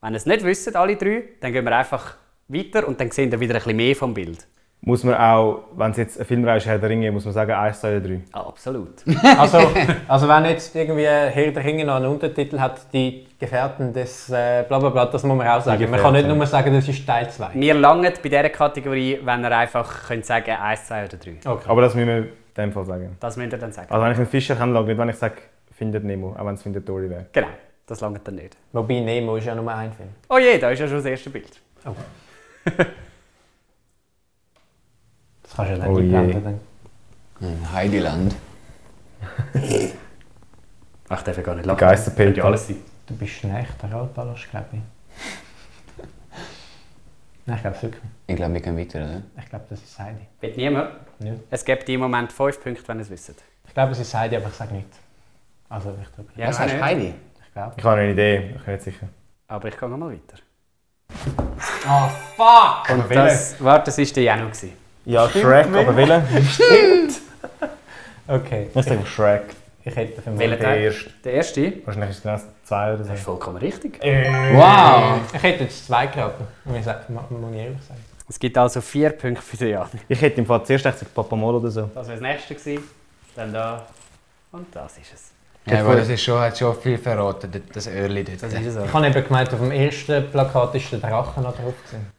Wenn ihr es nicht wisst, alle drei, dann gehen wir einfach weiter und dann sehen ihr wieder ein bisschen mehr vom Bild. Muss man auch, wenn es jetzt ein Filmreihe ist, Herr der Ringe, muss man sagen 1, 2 oder 3. Absolut. Also, also wenn jetzt irgendwie Herr der Ringe noch einen Untertitel hat, die Gefährten des äh, Blablabla, das muss man auch sagen. Man kann nicht nur sagen, das ist Teil 2. Wir langen bei dieser Kategorie, wenn ihr einfach könnt sagen 1, 2 oder 3. Okay. Aber das müssen wir in dem Fall sagen. Das müsst ihr dann sagen. Also wenn ich einen Fischer schaue ich nicht, wenn ich sage, findet Nemo, auch wenn es findet Dory wäre. Genau, das langt dann nicht. Wobei Nemo ist ja nur ein Film. Oh je, da ist ja schon das erste Bild. Das kannst du ja Oh nicht je. einblenden. Hm, Heidiland. Ach, darf ich gar nicht lachen. Geisterpeter. Könnte ja alles sein. Du bist ein echter Altballast, glaube ich. Nein, ich glaube es wirklich nicht. Ich glaube, wir gehen weiter, oder? Ich glaube, das ist Heidi. Wird niemand? Nicht. Es gibt im Moment 5 Punkte, wenn ihr es wisst. Ich glaube, es ist Heidi, aber ich sage nicht. Also, ich glaube Ja, Was heißt nicht. Heidi? Ich glaube. Ich habe eine Idee, ich bin nicht sicher. Aber ich gehe noch mal weiter. Oh, fuck! Und das, warte, das war der Janu. gewesen. Ja, Shrek, aber welcher? Okay. Ich sage Shrek. Ich hätte für Welcher Der Teil? erste. Der erste? Wahrscheinlich ist es genau zwei oder Das ist so. vollkommen richtig. Wow! Ich hätte jetzt zwei geraten. Muss ich ehrlich sagen. Es gibt also 4 Punkte für den Jan. Ich hätte im Fall zuerst gesagt Papamol oder so. Das wäre das nächste gewesen. Dann da. Und das ist es. Ja, aber das ist schon, hat schon viel verraten, das- Öhrli dort. Das ist es Ich habe eben gemeint, auf dem ersten Plakat ist der Drache noch drauf. Gewesen.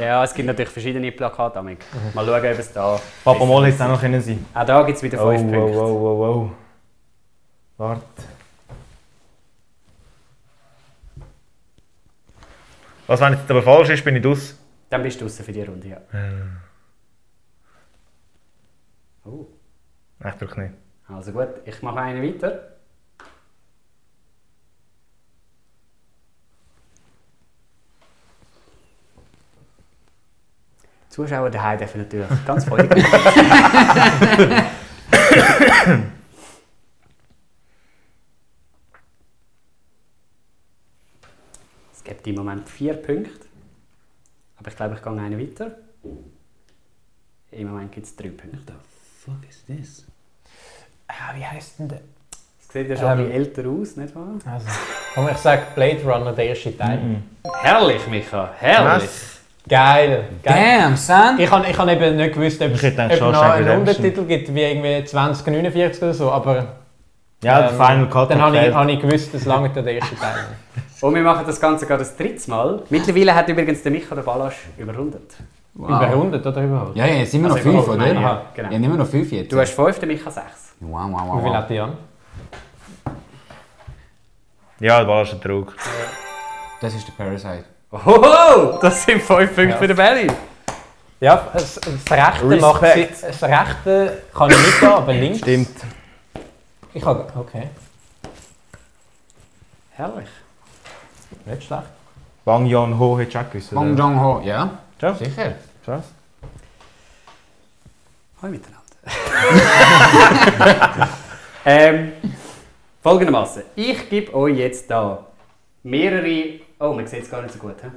Ja, es gibt natürlich verschiedene Plakate. Amig. Mal schauen, ob es da. Papamol hätte es auch noch können sein Auch da gibt es wieder Oh, 5 wow, Punkte. wow, wow, wow. Warte. Was, wenn jetzt aber falsch ist, bin ich dus. Dann bist du draußen für die Runde, ja. Oh. Nein, ich drücke nicht. Also gut, ich mache einen weiter. Die Zuschauer daheim dürfen natürlich ganz voll. es gibt im Moment vier Punkte. Aber ich glaube, ich gehe einen weiter. Im Moment gibt es drei Punkte. fuck is this? Ah, wie heisst denn der? Es sieht ja schon Ähm. älter aus, nicht wahr? Also, komm, ich sage Blade Runner, der erste Teil. Herrlich, Micha, herrlich. Geil. Geil. Damn, son! Ich habe ich hab eben nicht gewusst, ob es noch einen. Untertitel gibt, wie irgendwie 2049 oder so, aber Ja, der ähm, Final Cut dann hat habe ich, hab ich gewusst, das lange der erste Teil. Und wir machen das Ganze gerade das dritte Mal. Mittlerweile hat übrigens der Micha den Balasch überrundet. Überrundet oder überhaupt? Ja, ja, jetzt sind wir noch Also fünf, überhaupt, oder? nein, ja, genau. ja, nicht mehr noch fünf jetzt. Du hast fünf, der Micha sechs. Wow, wow, Wie wow. viel wow. hat die Jan? Ja, das war schon Trug. Das ist der Parasite. Hoho, das sind fünf Punkte Ja. für den Belly. Ja, das, das Rechte macht sie- Das Rechte kann ich nicht gehen, aber links. Stimmt. Ich habe. Okay, Herrlich. nicht schlecht. Bang Yon Ho hättest du auch gewusst, oder? Jong Ho, ja? Ja. Sicher. Krass. Hallo miteinander. ähm, folgendermaßen. Ich gebe euch jetzt da mehrere. Oh, man sieht es gar nicht so gut. He?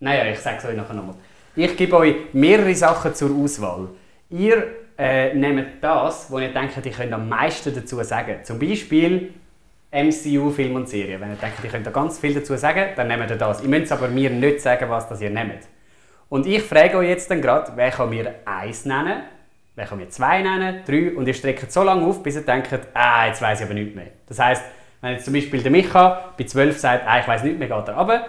Naja, ich sage es euch nachher nochmal. Ich gebe euch mehrere Sachen zur Auswahl. Ihr äh, nehmt das, wo ihr denkt, ihr könnt am meisten dazu sagen. Zum Beispiel MCU, Film und Serie. Wenn ihr denkt, ihr könnt da ganz viel dazu sagen, dann nehmt ihr das. Ihr müsst aber mir nicht sagen, was das ihr nehmt. Und ich frage euch jetzt dann gerade, wer kann mir eins nennen, wer kann mir zwei nennen, drei, und ihr streckt so lange auf, bis ihr denkt, ah, jetzt weiß ich aber nichts mehr. Das heisst, wenn jetzt zum Beispiel der Micha bei 12 sagt, ah, ich weiß nicht mehr, geht er runter.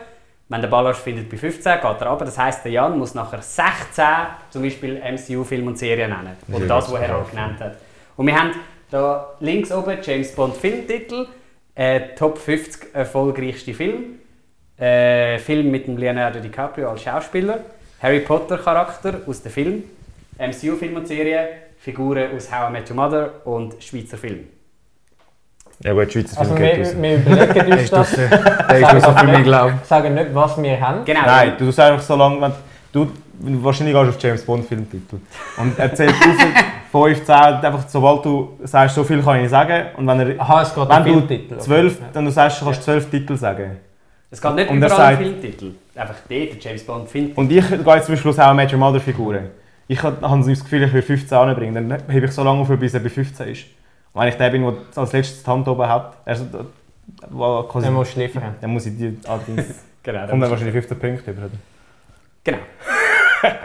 Wenn der Ballast findet bei 15, geht er runter. Das heisst, der Jan muss nachher 16 zum Beispiel MCU, Film und Serie nennen. Oder das, was er auch genannt hat. Und wir haben da links oben James Bond Filmtitel, äh, Top 50 erfolgreichste Film, äh, Film mit dem Leonardo DiCaprio als Schauspieler, Harry Potter Charakter aus dem Film, MCU Film und Serie, Figuren aus How I Met Your Mother und Schweizer Film. Ja gut, Schweizer Also Film geht raus. wir, wir überlegen uns das. Der ist raus für mich, glaube Sagen nicht, was wir haben. Genau. Nein, du tust einfach so lange, wenn du, wahrscheinlich gehst du auf James Bond Filmtitel. Und er zählt auf 5, 10, einfach sobald du sagst, so viel kann ich nicht sagen. Und wenn er, Aha, es geht um wenn du Filmtitel. 12, dann du sagst, du kannst 12 Titel sagen. Es geht nicht Und er überall um sagt- Filmtitel. Einfach der James Bond Filmtitel. Und ich gehe jetzt zum aus auch Major Mother Figuren. Ich habe habe das Gefühl, ich will 15 anbringen. Dann hebe ich so lange auf, bis er bei 15 ist. Wenn ich der bin, der als letztes die Hand oben hat, also, wo quasi, Dann musst du liefern. dann muss ich die allerdings Genau. kommt dann wahrscheinlich 15 Punkte über. genau.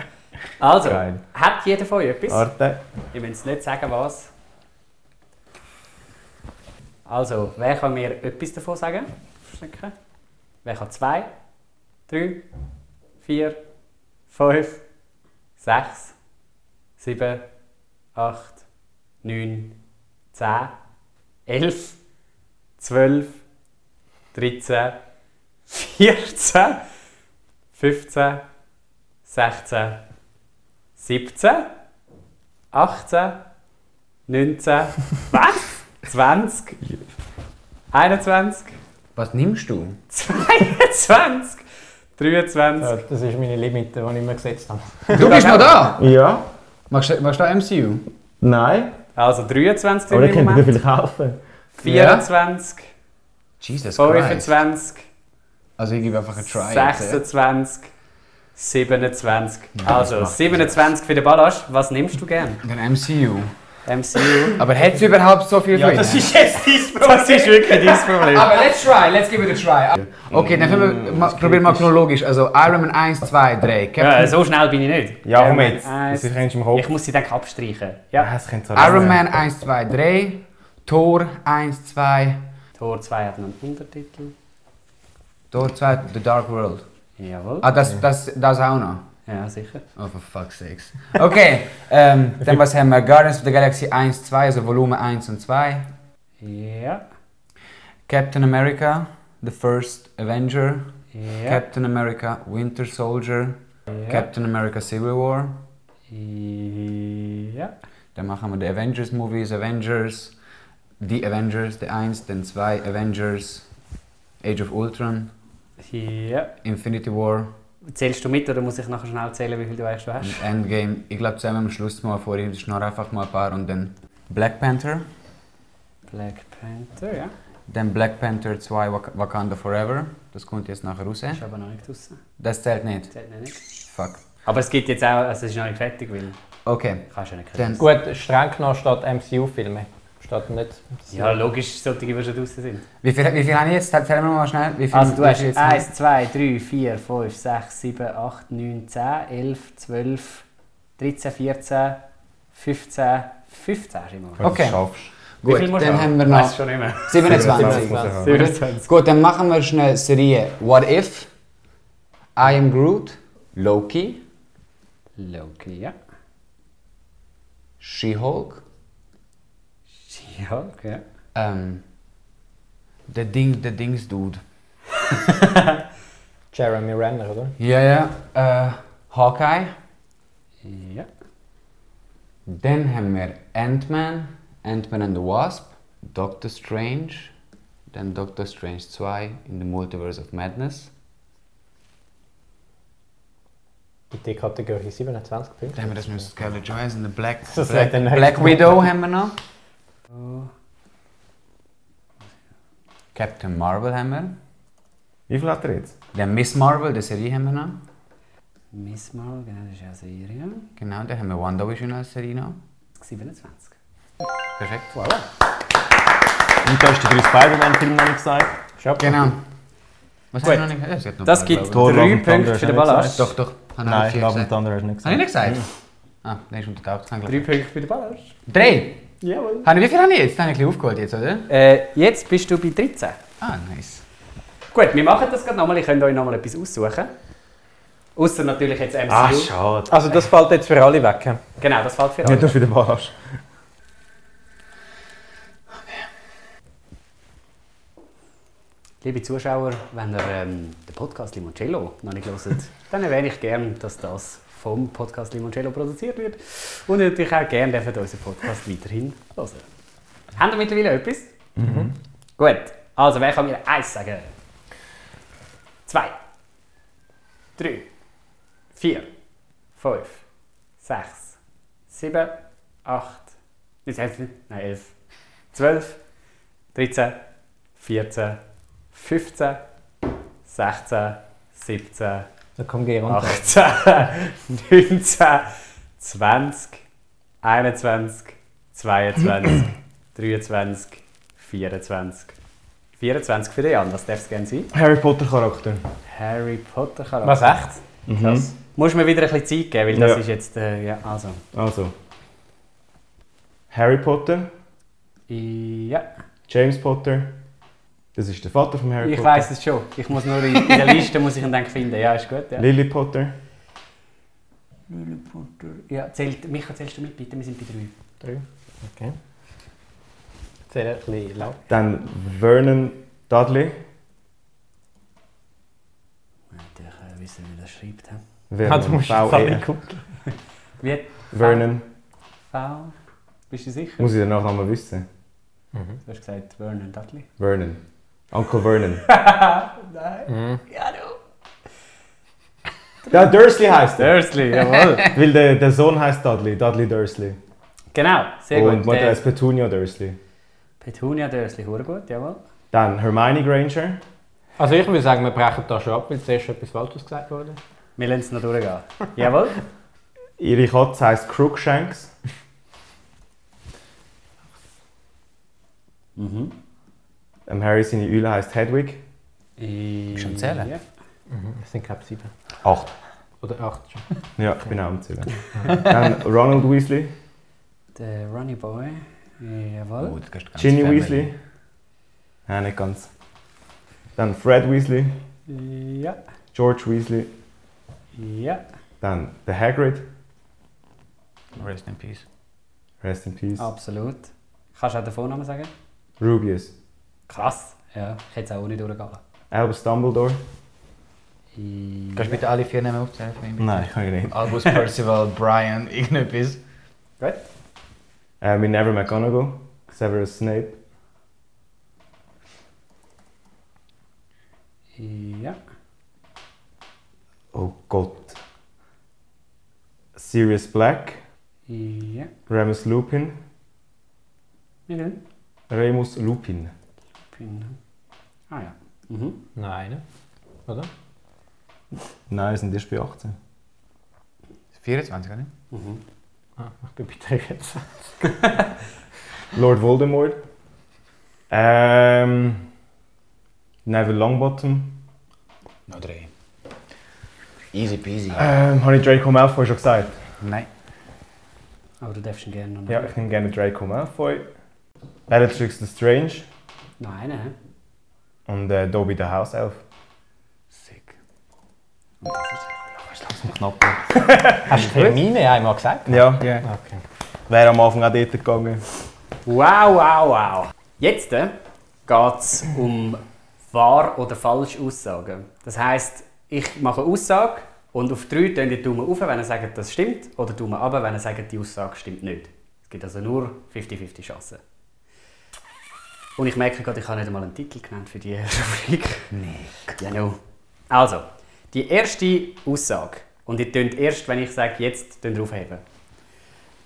Also, Geil. hat jeder von euch etwas? Warte. Ich will jetzt nicht sagen, was. Also, wer kann mir etwas davon sagen? Verstecken. Wer kann zwei, drei, vier, fünf, sechs, sieben, acht, neun, zehn, elf, zwölf, dreizehn, vierzehn, fünfzehn, sechzehn, siebzehn, 18, 19, was? 20, 21, Was nimmst du? 22, 23. Ja, das ist meine Limite, die ich mir gesetzt habe. Du bist noch da! Ja? Magst du, magst du MCU? Nein? Also 23 Aber im ich könnte dir Moment, vielleicht helfen. 24, Jesus Christ. 25, Also ich gebe einfach einen Try. jetzt, ja. 26, 27. Also 27 für den Ballast. Was nimmst du gern? Den MCU. MCU. Aber hat es überhaupt so viel Ja, das ist jetzt dein Problem. Das ist wirklich dein Problem. Aber let's try, let's give it a try. Okay, dann ma, probieren wir mal chronologisch. Also Iron Man 1, 2, 3. Ja, Captain, so schnell bin ich nicht. Ja, komm jetzt. Das im Kopf. Ich muss sie dann abstreichen. Ja, Ja. das könnte so Iron Man 1, 2, 3. Thor 1, 2. Tor 2 hat noch einen Untertitel. Thor 2, The Dark World. Jawohl. Ah, das, das, das auch noch. Ja, sicher. Oh, for fuck's sakes. Okay, ähm, dann was haben wir? Guardians of the Galaxy 1, 2, also Volumen 1 und 2. Ja. Captain America, The First Avenger. Ja. Captain America, Winter Soldier. ja. Captain America, Civil War. Ja. Dann machen wir die Avengers Movies, Avengers, die Avengers, die 1, dann 2 Avengers, Age of Ultron, Ja. Infinity War Zählst du mit oder muss ich nachher schnell zählen, wie viel du eigentlich schon hast? Endgame. Ich glaube, zusammen am Schluss mal vorhin, das ist noch einfach mal ein paar und dann Black Panther, Black Panther, ja. dann Black Panther 2 Wak Wakanda Forever, das kommt jetzt nachher raus. Ist aber noch nicht draussen. Das zählt nicht. Zählt noch nicht. Fuck. Aber es gibt jetzt auch, also es ist noch nicht fertig, weil Okay, kannst du ja nicht kriegen. Gut, streng genommen steht MCU-Filme. Steht nicht. Ja, logisch, solche, die schon draussen sind. wie viel, wie viel habe ich jetzt? Zählen wir mal schnell. Wie viel, Also du wie hast jetzt 1, 2, 3, 4, 5, 6, 7, 8, 9, 10, 11, 12, 13, 14, 15, 15 hast du immer. Okay. Das schaffst Wie viel Gut, musst dann du haben wir noch schon nicht mehr. 27. 27. 27. Gut, dann machen wir schnell Serie What If, I Am Groot, Loki, Loki, ja. She-Hulk, Ja, okay. ähm, der Ding, der Dings-Dude. Jeremy Renner, oder? Ja, ja, äh, Hawkeye. Ja. Dann haben wir Ant-Man, Ant-Man and the Wasp, Doctor Strange, dann Doctor Strange 2 in the Multiverse of Madness. Die Kategorie 27 Punkte. Dann haben wir das mit Scarlett Johansson, the Black, Das Black, Black. Widow haben wir noch. Captain Marvel haben wir. Wie viel hat er jetzt? Dann Miss Marvel, die Serie haben wir noch. Miss Marvel, genau, das ist ja eine Serie. Genau, dann haben wir WandaVision als Serie noch. 27. Perfekt. Und du hast die drei Spider-Man-Filme noch nicht gesagt. Schon. Genau. Was Gut. haben wir noch nicht? Ja, es hat noch Das ein paar, gibt glaub Thor, Love drei and Thunder Punkte hast für du den nicht Ballast. ich. Doch, doch. Habe ich Nein, vier Love and gesagt. Thunder hast du nicht Habe ich gesagt. nicht gesagt? Ah, der ist untertaucht. Kann Drei ich Punkte für den Ballast. Drei? Habe ich, wie viel habe ich jetzt? Da habe ich ein bisschen aufgeholt jetzt, oder? Äh, jetzt bist du bei 13. Ah, nice. Gut, wir machen das gerade nochmal. Ich könnt euch nochmal etwas aussuchen. Außer natürlich jetzt MCU. Ah, schade. Also das fällt jetzt für alle weg. genau, das fällt für Nicht nur alle. für den Ballast. Liebe Zuschauer, wenn ihr ähm, den Podcast Limoncello noch nicht hört, dann erwähne ich gerne, dass das vom Podcast Limoncello produziert wird. Und natürlich auch gerne dürft unseren Podcast weiterhin hören. Habt ihr mittlerweile etwas? Gut, also wer kann mir eins sagen? Zwei, drei, vier, fünf, sechs, sieben, acht, nein elf, zwölf, dreizehn, vierzehn, 15, 16, 17, Da kommt geh runter. 18, 19, 20, 21, 22, 23, 24. 24 für den Jan, was darf es gerne sein? Harry Potter Charakter. Harry Potter Charakter. Was echt? Krass. Muss mir wieder ein bisschen Zeit geben, weil das Ja. ist jetzt... Äh, ja, also. Also. Harry Potter, Ja, James Potter. Das ist der Vater von Harry ich Potter. weiß es schon. Ich muss nur in, in der Liste muss ich ihn dann finden. Ja, ist gut. Ja. Lily Potter. Lily Potter. Ja, zählt, Micha, zählst du mit, bitte? Wir sind bei drei. Drei. Okay. Sehr ein bisschen laut. Dann Vernon Dudley. Ich äh, wissen, wie das schreibt. hä? Vernon, Ah, du musst V-E-N. alle gucken. Wie? Vernon. V? Bist du sicher? Muss ich den Nachnamen wissen? Du hast gesagt Vernon Dudley. Vernon. Uncle Vernon. Mhm. Ja, du. Ja, Dursley heißt er. Dursley, jawohl. Weil der, der Sohn heißt Dudley. Dudley Dursley. genau, sehr Und gut. Mutter Der heißt Petunia Dursley. Petunia Dursley, hure gut, jawohl. Dann Hermione Granger. Also ich würde sagen, wir brechen da schon ab, weil zuerst etwas Falsches gesagt wurde. Wir lassen es noch durchgehen. jawohl. Ihre Katze heißt Crookshanks. Mhm. Ähm, Harry seine Eule heißt Hedwig. Bist du am Zählen? Ja. Es sind ich sieben. Acht. Oder acht schon. Ja, ich bin auch am Zählen. Dann Ronald Weasley. Der Runny Boy. Jawohl. Oh, Ginny Family. Weasley. Nein, nicht ganz. Dann Fred Weasley. Ja. George Weasley. Ja. Dann der Hagrid. Rest in peace. Rest in peace. Absolut. Kannst du auch den Vornamen sagen? Rubius. Krass. Ja, ich hätte es auch nicht durchgehen. Albus Dumbledore. Kannst du bitte alle vier Namen aufzählen für mich? Nein, kann ich nicht. Albus Percival, Brian, irgendetwas. Gut. Äh, Minerva McGonagall. Severus Snape. Ja. Oh Gott. Sirius Black. Ja. Remus Lupin. Wie denn? Remus Lupin. Ah ja. Mhm. Nein, ne? oder? Nein, sind erst bei 18. 24, oder? Mhm. Ah, ich bin bei 23. Lord Voldemort. Ähm, Neville Longbottom. Noch drei. Easy peasy. Ähm, habe ich Draco Malfoy schon gesagt? Nein. Aber du darfst ihn gerne noch Ja, ich nehme gerne Draco Malfoy. Bellatrix Strange. Noch einen, hä? Und äh, Dobby der Hauself. Sick. Knapp. Hast du Termine einmal gesagt? Ja, Okay. wäre am Anfang auch dort gegangen. Wow, wow, wow. Jetzt äh, geht es um wahr oder falsch Aussagen. Das heisst, ich mache eine Aussage und auf drei tun die Daumen auf, wenn ihr sagt, das stimmt, oder Daumen ab, wenn ihr sagt, die Aussage stimmt nicht. Es gibt also nur 50-50 Chancen. Und ich merke gerade, ich habe nicht einmal einen Titel genannt für die Rubrik. Nee. Ja, no. Also, die erste Aussage. Und ihr tönt erst, wenn ich sage, jetzt aufheben.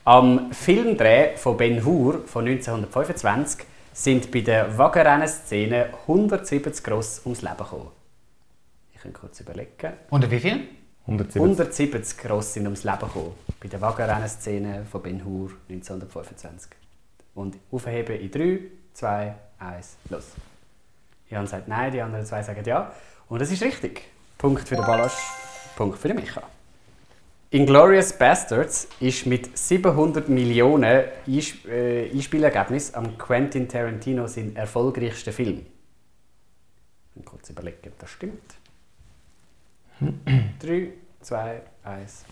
Am Filmdreh von Ben Hur von 1925 sind bei der Wagenrennen-Szene 170 Ross ums Leben gekommen. Ich kann kurz überlegen. Und wie viel? 170. 170 Ross sind ums Leben gekommen bei der Wagenrennen-Szene von Ben Hur 1925. Und aufheben in 3, 2, 1, los. Jan sagt nein, die anderen zwei sagen ja. Und das ist richtig. Punkt für den Balasch, Punkt für den Micha. Inglourious Bastards ist mit 700 Millionen Einsp äh, Einspielergebnis am Quentin Tarantino sein erfolgreichster Film. Ich kurz überlegen, ob das stimmt. 3, 2, 1.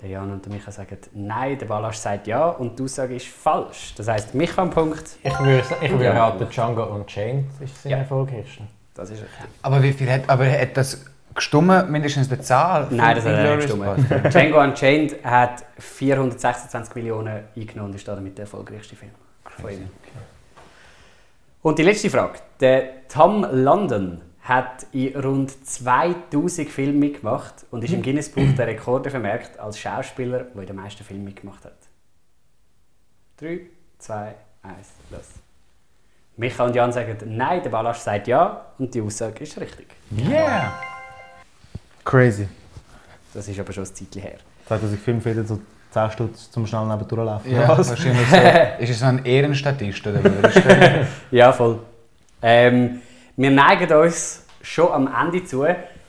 Der Jan und der Micha sagen nein, der Balasch sagt ja und die Aussage ist falsch. Das heisst, Micha am Punkt, Ich würde, ich würde Ja. raten, Django Unchained ist sein Ja. erfolgreichster. das ist richtig. Aber wie viel hat, aber hat das gestummen, mindestens die Zahl? Nein, das hat er nicht. Basterds? Django Unchained hat 426 Millionen eingenommen und ist damit der erfolgreichste Film von ihm. Und die letzte Frage. Der Tom London hat in rund 2000 Filmen mitgemacht und ist im Guinness Buch der Rekorde vermerkt als Schauspieler, der in den meisten Filmen mitgemacht hat. 3, 2, 1, los. Micha und Jan sagen nein, der Balasch sagt ja und die Aussage ist richtig. Yeah! Crazy. Das ist aber schon ein Zeitchen her. 2005 wieder so 10 Stutz zum schnell neben durchlaufen. Ja, Was? wahrscheinlich so. Ist es so ein Ehrenstatist oder Ja, voll. Ähm, wir neigen uns schon am Ende zu.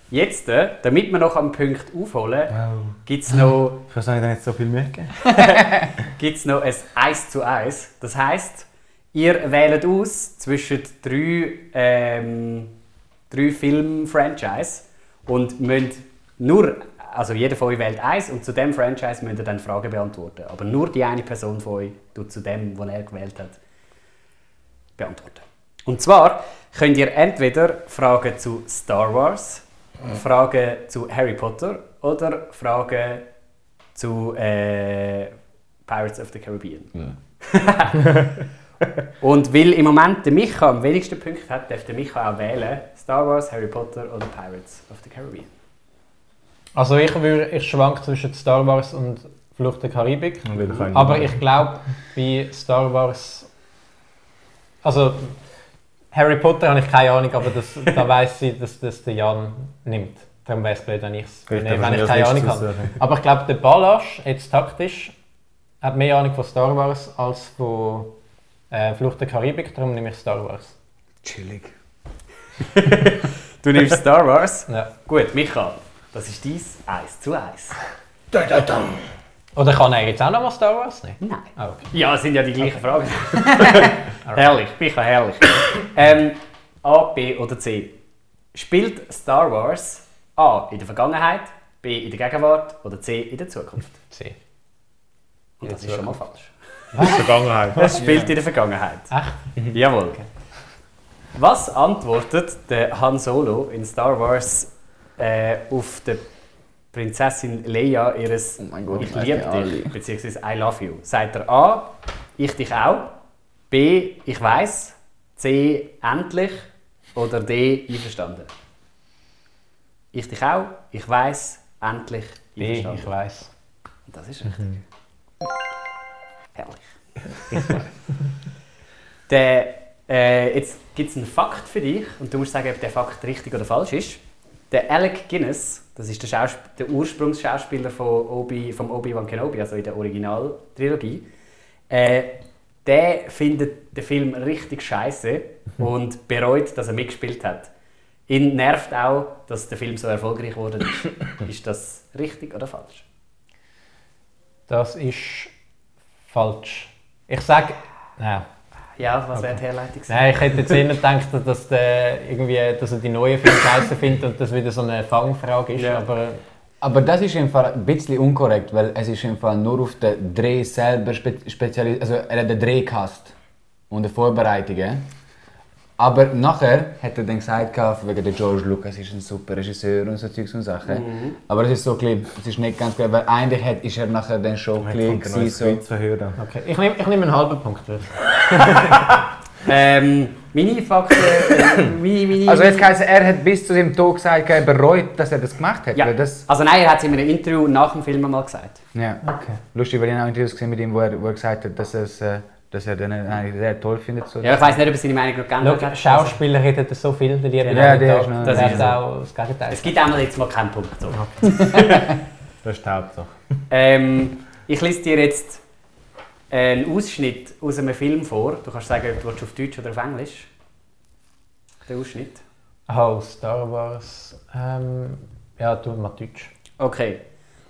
Jetzt, äh, damit wir noch am Punkt aufholen, Wow. gibt es noch, Ich weiß nicht, nicht so viel Mühe gibt's noch ein 1 zu 1. Das heisst, ihr wählt aus zwischen drei, ähm, drei Film-Franchise und müsst nur, also jeder von euch wählt eins und zu dem Franchise müsst ihr dann Fragen beantworten. Aber nur die eine Person von euch tut zu dem, was er gewählt hat, beantworten. Und zwar könnt ihr entweder Fragen zu Star Wars, Fragen zu Harry Potter oder Fragen zu äh, Pirates of the Caribbean. Und weil im Moment der Micha am wenigsten Punkte hat, darf der Micha auch wählen Star Wars, Harry Potter oder Pirates of the Caribbean. Also ich, würde, ich schwank zwischen Star Wars und Flucht der Karibik. Aber ich glaube, bei Star Wars. Also, Harry Potter habe ich keine Ahnung, aber das, da weiß ich, dass das der Jan nimmt. Darum wäre es blöd, wenn, ich's, ich- darf wenn ich keine Ahnung habe. Aber ich glaube, der Balasch, jetzt taktisch, hat mehr Ahnung von Star Wars als von äh, Flucht der Karibik. Darum nehme ich Star Wars. Chillig. Du nimmst Star Wars? Ja. Gut, Micha, das ist dies 1 zu 1. Oder kann er jetzt auch noch mal Star Wars nehmen? Nein. Ah, okay. Ja, es sind ja die gleichen Fragen. herrlich, Micha, herrlich. Ähm, A, B oder C? Spielt Star Wars A in der Vergangenheit, B in der Gegenwart oder C in der Zukunft? C. Und das ist schon mal falsch. Vergangenheit. Es spielt in der Vergangenheit. Echt? Jawohl. Was antwortet der Han Solo in Star Wars äh, auf die Prinzessin Leia ihres Oh mein Gott, Ich liebe dich beziehungsweise I love you? Sagt er A, ich dich auch, B, ich weiß, C, endlich oder D, einverstanden? Ich dich auch, ich weiß, endlich, B, ich weiß. Und Das ist richtig. Herrlich. der, äh, jetzt gibt es einen Fakt für dich und du musst sagen, ob der Fakt richtig oder falsch ist. Der Alec Guinness, das ist der, Schausp der Ursprungsschauspieler von Obi, vom Obi-Wan Kenobi, also in der Originaltrilogie, äh, der findet den Film richtig scheiße und bereut, dass er mitgespielt hat. Ihn nervt auch, dass der Film so erfolgreich wurde. ist. ist das richtig oder falsch? Das ist falsch. Ich sage. Nein. Ja, was wäre die Herleitung? Nein, ich hätte jetzt eher gedacht, dass, der irgendwie, dass er die neuen Filme scheiße findet und das wieder so eine Fangfrage ist. Ja. Aber Aber das ist im Fall ein bisschen unkorrekt, weil es ist im Fall nur auf den Dreh selber spe spezialisiert. Also er hat den Drehcast und die Vorbereitungen. Aber nachher hat er dann gesagt, wegen der George Lucas ist ein super Regisseur und so Zeugs und Sachen. Aber es ist so ein es ist nicht ganz klar, weil eigentlich hat, ist er nachher dann schon ein bisschen verhören. okay. ich nehme ich nehm einen halben Punkt. Ähm, meine Fakten. Äh, meine, meine, so. Also jetzt heisst, er hat bis zu seinem Tod gesagt, er bereut, dass er das gemacht hat. Ja. Weil das, Also nein, er hat es in einem Interview nach dem Film mal gesagt. ja. Okay. Lustig, weil ich habe auch Interviews gesehen mit ihm, wo er, wo er gesagt hat, dass, es, äh, dass er den eigentlich sehr toll findet. So. Ja, ich weiß nicht, ob er seine Meinung geändert hat. Schauspieler reden so viel, der liebe Ja, der ist noch- Das das ist auch das Gegenteil. Es gibt einmal jetzt mal keinen Punkt. So. Das ist die Hauptsache. Ähm, ich lese dir jetzt einen Ausschnitt aus einem Film vor. Du kannst sagen, ob du auf Deutsch oder auf Englisch. Der Ausschnitt. Oh, Star Wars. Ähm, ja, tu mal Deutsch. Okay.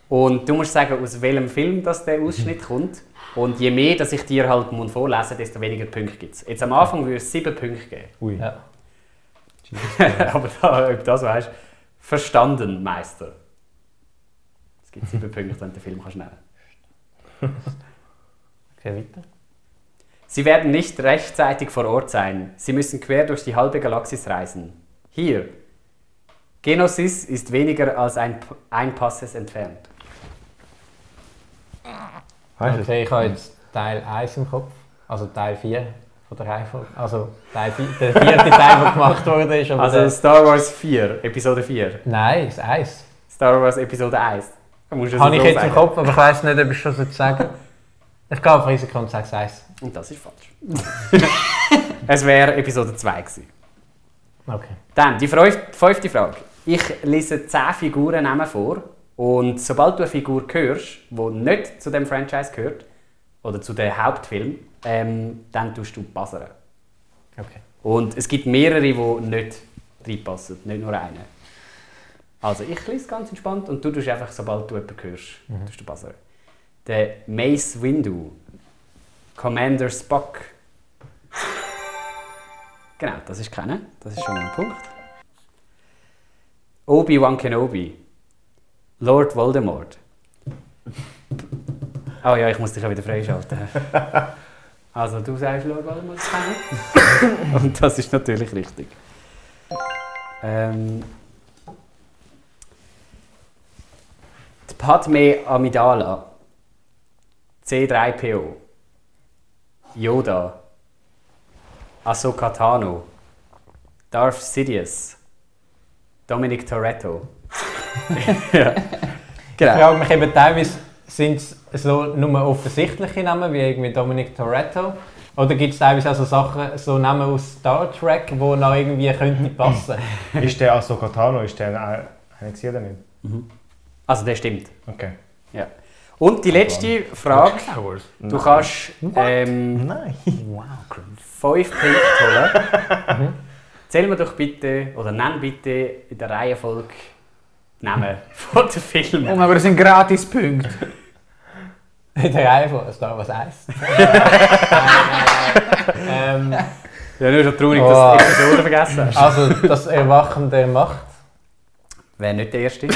Und du musst sagen, aus welchem Film das der Ausschnitt kommt. Und je mehr, dass ich dir halt muss vorlesen desto weniger Punkte gibt es. Jetzt am Anfang würde es sieben Punkte geben. Ui. Ja. Aber da, ob du das weißt, verstanden, Meister. Es gibt sieben Punkte, wenn du den Film kannst nennen Okay, weiter. Sie werden nicht rechtzeitig vor Ort sein. Sie müssen quer durch die halbe Galaxis reisen. Hier. Geonosis ist weniger als ein, ein Passes entfernt. Ich habe jetzt Teil 1 im Kopf. Also Teil 4 von der Reihenfolge. Also Teil 4, der vierte Teil, der gemacht wurde. Ist, Also Star Wars 4, Episode 4. nein, das 1. Star Wars Episode 1. Da musst Habe ich jetzt im. Kopf, aber ich weiß nicht, ob ich schon so sagen Ich gehe auf Risiko und sage es 1. Und das ist falsch. es wäre Episode 2 gewesen. Okay. Dann, die fünf- fünfte Frage. Ich lese 10 Figuren Namen vor und sobald du eine Figur hörst, die nicht zu dem Franchise gehört, oder zu dem Hauptfilm, ähm, dann tust du buzzern. okay. Und es gibt mehrere, die nicht reinpassen, nicht nur eine. Also ich lese ganz entspannt und du tust einfach, sobald du jemanden hörst, tust du buzzern. Der Mace Windu. Commander Spock. Genau, das ist keiner. Das ist schon mal ein Punkt. Obi-Wan Kenobi. Lord Voldemort. Oh ja, ich muss dich ja wieder freischalten. Also du sagst Lord Voldemort. Und das ist natürlich richtig. Ähm, die Padme Amidala. C3PO. Yoda. Ahsoka Tano. Darth Sidious. Dominic Toretto. ja. Ich Genau. frage mich eben teilweise, sind es so nur offensichtliche Namen, wie irgendwie Dominic Toretto? Oder gibt es teilweise auch so Sachen, so Namen aus Star Trek, die noch irgendwie könnten passen? Ist der Ahsoka Tano, ist der eine eine gesehen oder nicht? Also der stimmt. Okay. Ja. Und die letzte Frage. Du kannst ähm, Nein. fünf Punkte holen. Zähl mir doch bitte, oder nenn bitte in der Reihenfolge Namen von den Filmen. Oh, aber das sind Gratispunkte. In der Reihe von Star Wars 1. ähm, Ja, nur schon traurig, Oh. dass du die Episode vergessen hast. also, das Erwachen der Macht. Wäre nicht der erste.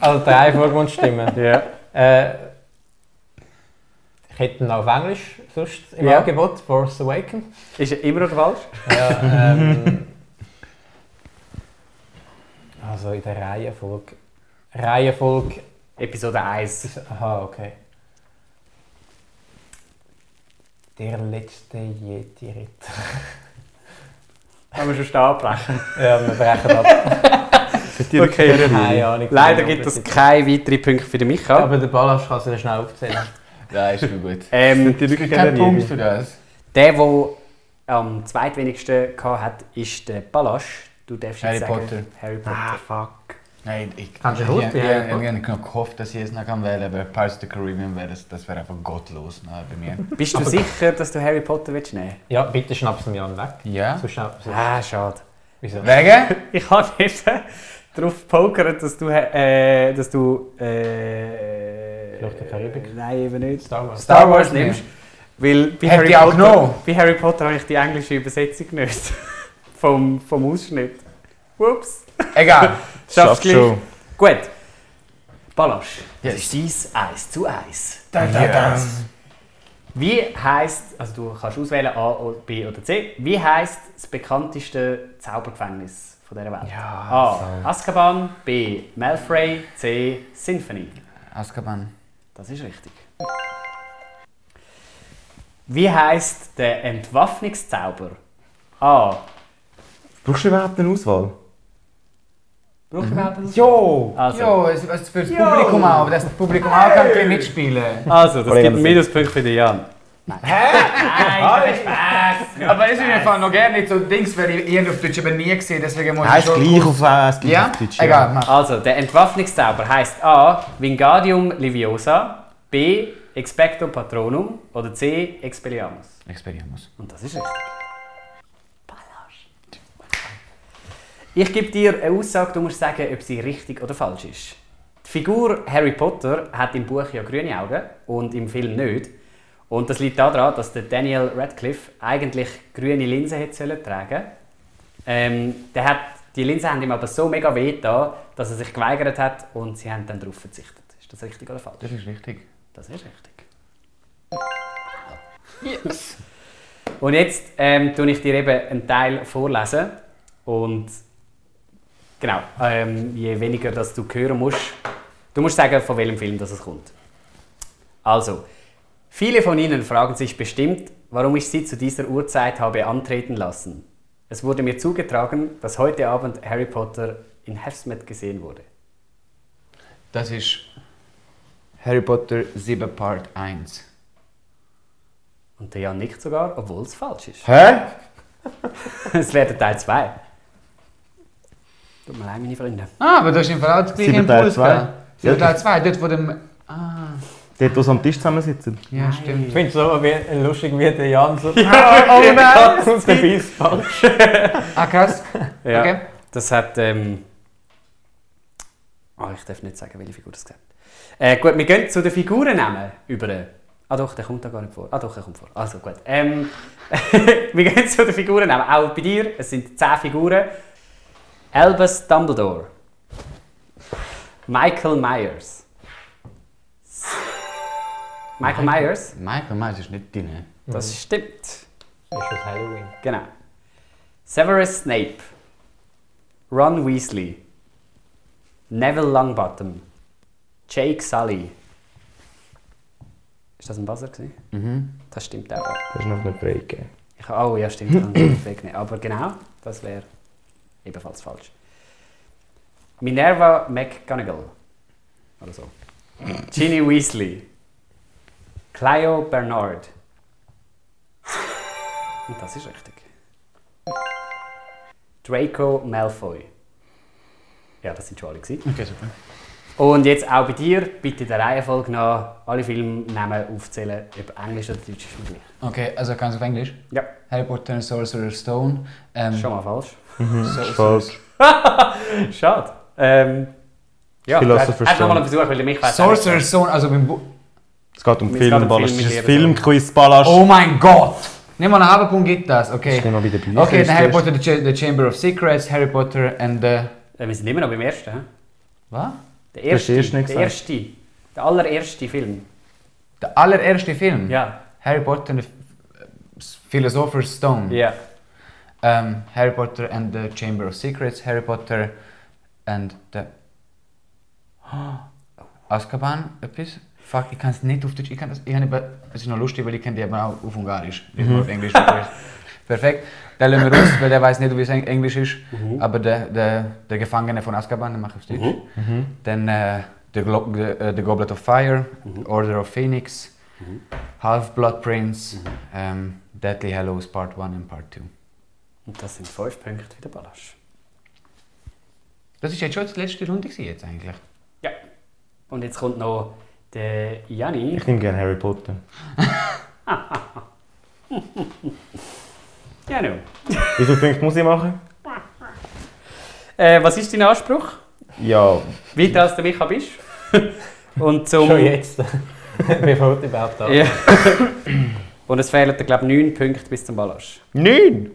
Also, die Reihenfolge muss stimmen. ja. Äh, ich hätte ihn auf Englisch sonst im Ja. Angebot, Force Awakens. Ist er immer noch falsch? Ja, ähm, also in der Reihenfolge. Reihenfolge. Episode 1. ist- Aha, okay. Der letzte Jedi-Ritter. Haben wir schon stehen abbrechen. Ja, wir brechen ab. Okay. Keine Ahnung. Leider gibt es keine weiteren Punkte für den Micha. Aber der Ballast kann sich schnell aufzählen. Ja, ist mir gut. Ähm, Die wirklich Kein Punkt für das. der, der am zweitwenigsten gehabt hat, ist der Balasch. Du darfst Harry jetzt sagen, Potter. Harry Potter. Ah, fuck. Nein, ich, Kannst du ich, gut ich, ich, ich, ich habe noch gehofft, dass ich es noch kann wählen kann, aber Pirates of the Caribbean wäre das, das wäre einfach gottlos ne, bei mir. Bist du sicher, dass du Harry Potter willst nehmen Ja, bitte schnapp's mir an weg. Ja? So schnapp's es. Ah, schade. Wieso? Wegen? Ich habe jetzt darauf gepokert, dass du. Äh, dass du äh, Flucht der Karibik? Nein, eben nicht. Star Wars. Star Wars nimmst. Weil bei Hätte Harry, ich auch Potter, genommen. bei Harry Potter habe ich die englische Übersetzung nicht. vom, vom Ausschnitt. Ups. Egal. Schaffst gleich. schon. Gut. Balasch. Yes. Das ist dein Eis zu Eis. Yes. Wie heisst, also du kannst auswählen A, B oder C, wie heisst das bekannteste Zaubergefängnis von dieser Welt? A. Azkaban, B. Malfrey, C. Symphony. Azkaban. Das ist richtig. Wie heisst der Entwaffnungszauber? A. Brauchst du überhaupt eine Auswahl? Brauchst du überhaupt einen? Jo! Also, Ja, es es für das Publikum auch, aber dass das Publikum auch kann ein bisschen mitspielen also das gibt einen Minuspunkt für den Jan. Aber das ist mir Fall noch gerne nicht so Dings, weil ich ihn auf Deutsch aber nie gesehen deswegen muss Heißt schon gleich kurz- auf, äh, es gleich Ja? auf Deutsch. Egal, mach. Also, der Entwaffnungszauber heisst A. Wingardium Leviosa, B. Expecto Patronum oder C. Expelliarmus. Experimus. Und das ist richtig. Ich gebe dir eine Aussage, du musst sagen, ob sie richtig oder falsch ist. Die Figur Harry Potter hat im Buch ja grüne Augen und im Film nicht. Und das liegt daran, dass der Daniel Radcliffe eigentlich grüne Linsen hätte sollen tragen ähm, der hat, Die Linsen haben ihm aber so mega weh getan, dass er sich geweigert hat und sie haben dann darauf verzichtet. Ist das richtig oder falsch? Das ist richtig. Das ist richtig. Und jetzt ähm, tue ich dir eben einen Teil vorlesen. Und genau, ähm, je weniger dass du hören musst, du musst sagen, von welchem Film das es kommt. Also, viele von Ihnen fragen sich bestimmt, warum ich Sie zu dieser Uhrzeit habe antreten lassen. Es wurde mir zugetragen, dass heute Abend Harry Potter in Hersmet gesehen wurde. Das ist Harry Potter 7 Part 1. Und der Jan nickt sogar, obwohl es falsch ist. Hä? Es wäre der Teil 2. Tut mir leid, meine Freunde. Ah, aber du hast im Fall auch das gleiche Sieben Teil Impuls zwei. gehabt. Sieben Teil 2, dort wo dem... Ah, Dort, wo sie am Tisch zusammensitzen. ja, Ich stimmt. finde es so wie, lustig, wie der Jan so. oh nein! Und der Biss falsch. Ah, krass. Ja, Okay. Das hat ähm, Ah, ich darf nicht sagen, welche Figur das gesagt äh, Gut, wir gehen zu den Figurennamen über. Ah doch, der kommt da gar nicht vor. Ah doch, der kommt vor. Also gut. Ähm, wir gehen zu den Figurennamen. Auch bei dir, es sind 10 Figuren. Albus Dumbledore. Michael Myers. Michael Myers? Michael Myers ist nicht drin. Das stimmt. Ist das Halloween? Genau. Severus Snape. Ron Weasley. Neville Longbottom. Jake Sully. Ist das ein Buzzer? Gewesen? Mhm. Das stimmt auch. Das ist noch nicht freigegeben. Ich, oh ja, stimmt. ich nicht. Aber genau, das wäre ebenfalls falsch. Minerva McGonagall. Oder so. Ginny Weasley. Clio Bernard. Und das ist richtig. Draco Malfoy. Ja, das sind schon alle. Okay, super. Und jetzt auch bei dir, bitte der Reihenfolge nach alle Filmnamen aufzählen, ob Englisch oder Deutsch ist mir gleich. Okay, also ganz auf Englisch. Ja, Harry Potter and Sorcerer's Stone. Ähm, schon mal falsch. Sorcerer's- Falsch. Schade. Ähm, ja, Philosopher's Stone. einen Versuch, weil mich Sorcerer's Stone, also beim Bu Es geht um Es geht um Film, Ballast. Film Das mit ist ein Leben. Filmquiz, Ballast. Oh mein Gott! Nimm mal einen halben Punkt gibt das, okay. Ich nehme mal wieder Bücher. Okay, dann Harry. Potter, the, Cha- the Chamber of Secrets, Harry Potter and the... Äh, wir sind immer noch beim ersten. hä? Was? Der Du erste, ersten nicht der erste, der allererste Film. Der allererste Film? Ja. Harry Potter and the Philosopher's Stone. Ja. Ähm, Harry Potter and the Chamber of Secrets, Harry Potter and the... Azkaban, etwas? Fuck, ich kann es nicht auf Deutsch, ich kann das, ich kann nicht, es ist noch lustig, weil ich kenne die eben auch auf Ungarisch, nicht nur auf Englisch. Perfekt, den lassen wir raus, weil der weiß nicht, wie es Eng- Englisch ist, aber der, der, der Gefangene von Azkaban, den mache ich auf Deutsch. Dann äh, the, Glo the, the Goblet of Fire, Order of Phoenix, Half-Blood Prince, ähm, Deadly Hallows Part 1 und Part 2. Und das sind fünf Punkte für den Ballast. Das ist jetzt schon die letzte Runde jetzt eigentlich. Ja. Und jetzt kommt noch der Janni. Ich nehme gerne Harry Potter. Ja, no. Wie viele Punkte muss ich machen? Äh, was ist dein Anspruch? Ja, Weiter als du Micha bist? Und zum... Schon jetzt. Bevor du überhaupt da Ja. Und es fehlen, glaube ich, neun Punkte bis zum Ballast. neun.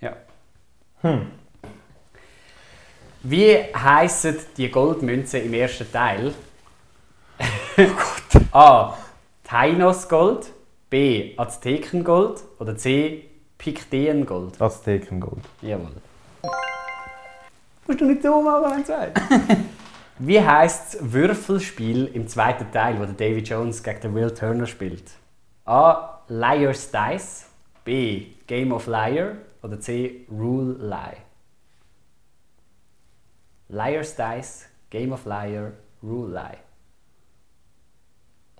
Ja. Wie heissen die Goldmünzen im ersten Teil? oh Gott. A. Tainos-Gold. B. Aztekengold. Oder C. Pikteengold. Aztekengold. Jawohl. Musst du nicht so machen, wenn du sagst. Wie heisst das Würfelspiel im zweiten Teil, wo der Davy Jones gegen den Will Turner spielt? A. Liar's Dice. B. Game of Liar. Oder C. Rule Lie. Liar's Dice, Game of Liar, Rule Lie.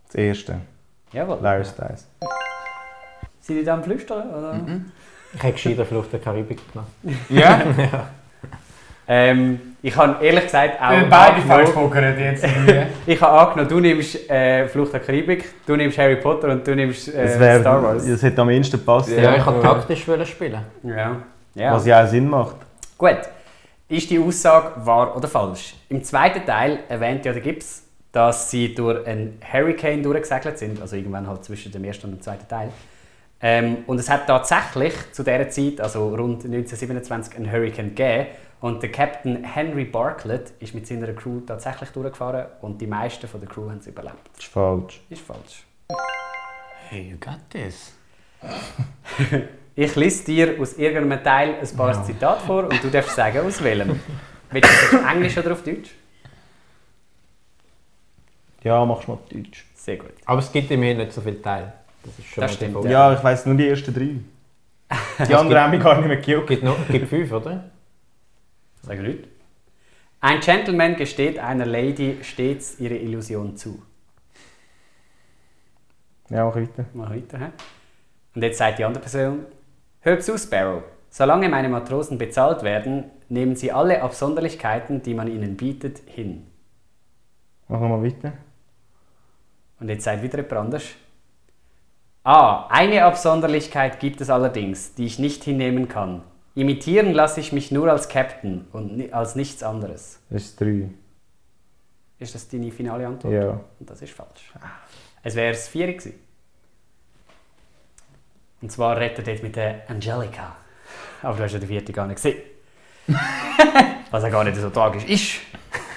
Das erste. Jawohl. Liar's Dice. Sind die da am Flüstern? Oder? Ich habe gescheiter Flucht der Karibik gemacht. Ja? Ähm, ich habe ehrlich gesagt auch. beide angenommen- falsch pokern jetzt. Ich habe angenommen, du nimmst äh, Flucht der Karibik, du nimmst Harry Potter und du nimmst äh, wär, Star Wars. das hätte am ehesten gepasst. Ja, ich wollte taktisch spielen. Ja. ja. Was ja auch Sinn macht. Gut. Ist die Aussage wahr oder falsch? Im zweiten Teil erwähnt ja der Gibbs, dass sie durch einen Hurricane durchgesegelt sind, also irgendwann halt zwischen dem ersten und dem zweiten Teil. Ähm, und es hat tatsächlich zu dieser Zeit, also rund 1927, einen Hurricane gegeben. Und der Captain Henry Bartlett ist mit seiner Crew tatsächlich durchgefahren und die meisten von der Crew haben es überlebt. Das ist falsch. Ist falsch. Hey, you got this. Ich lese dir aus irgendeinem Teil ein paar Zitate vor und du darfst sagen, aus welchem. Willst du das auf Englisch oder auf Deutsch? Ja, machst du mal auf Deutsch. Sehr gut. Aber es gibt immerhin nicht so viele Teile. Das ist schon Das mal stimmt, ja. Ja, ich weiss nur die ersten drei. Die anderen haben mich gar nicht mehr gejuckt. Gibt, noch, gibt fünf, oder? Sag nicht. Ein Gentleman gesteht einer Lady stets ihre Illusion zu. Ja, mach weiter. Mal weiter. He? Und jetzt sagt die andere Person: Hör zu, Sparrow. Solange meine Matrosen bezahlt werden, nehmen sie alle Absonderlichkeiten, die man ihnen bietet, hin. Mach mal weiter. Und jetzt sagt wieder jemand anders. Ah, eine Absonderlichkeit gibt es allerdings, die ich nicht hinnehmen kann. Imitieren lasse ich mich nur als Captain und als nichts anderes. Das ist 3. Ist das deine finale Antwort? Ja. Und das ist falsch. Es wäre das 4 gewesen. Und zwar redet er dort mit der Angelica. Aber du hast ja den vierten gar nicht gesehen. Was ja gar nicht so tragisch ist.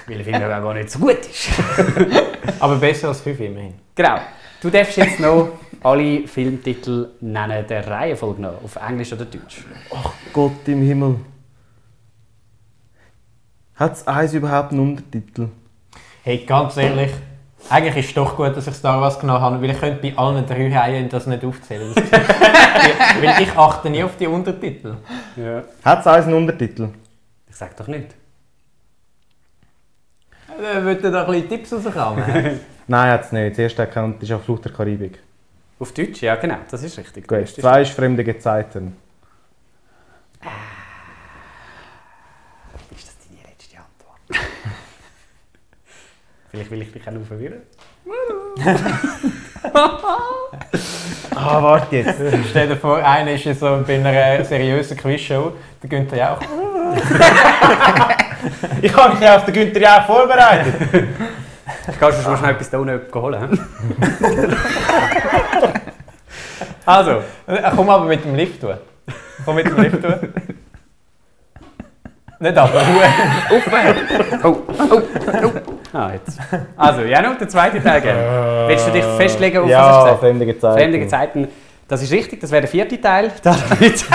Weil der Film ja auch gar nicht so gut ist. Aber besser als 5 immerhin. Genau. Du darfst jetzt noch alle Filmtitel nennen, der Reihenfolge noch. Auf Englisch oder Deutsch. Gott im Himmel. Hat es eins überhaupt einen Untertitel? Hey, ganz ehrlich, eigentlich ist es doch gut, dass ich Star Wars genommen habe, weil ich könnte bei allen drei Haien das nicht aufzählen. Weil ich achte nie auf die Untertitel. Ja. Hat es eins einen Untertitel? Ich sag doch nicht. Äh, Wollt ihr da ein bisschen Tipps rauskramen? Nein, hat es nicht. Das erste erkannt ist auf Flucht der Karibik. Auf Deutsch? Ja, genau. Das ist richtig. Gut. Ist- Zwei ist fremde Gezeiten. Ist das deine letzte Antwort? Vielleicht will ich dich auch verwirren. Ah, warte jetzt. Stell dir vor, einer ist so bei einer seriösen Quizshow, der Günther ja auch. ich habe mich ja auf den Günther ja vorbereitet. Kannst du schon schnell etwas da unten holen? hä? also, Äh, Komm aber mit dem Lift tun. Komm mit dem Lift tun. Nicht aber, Ruhe. oh, oh, oh. Ah, jetzt. Also, ja, noch der zweite Teil gerne. Willst du dich festlegen auf was Ja, gesagt? fremde Gezeiten. Fremde Gezeiten. Das ist richtig, das wäre der vierte Teil. Damit ist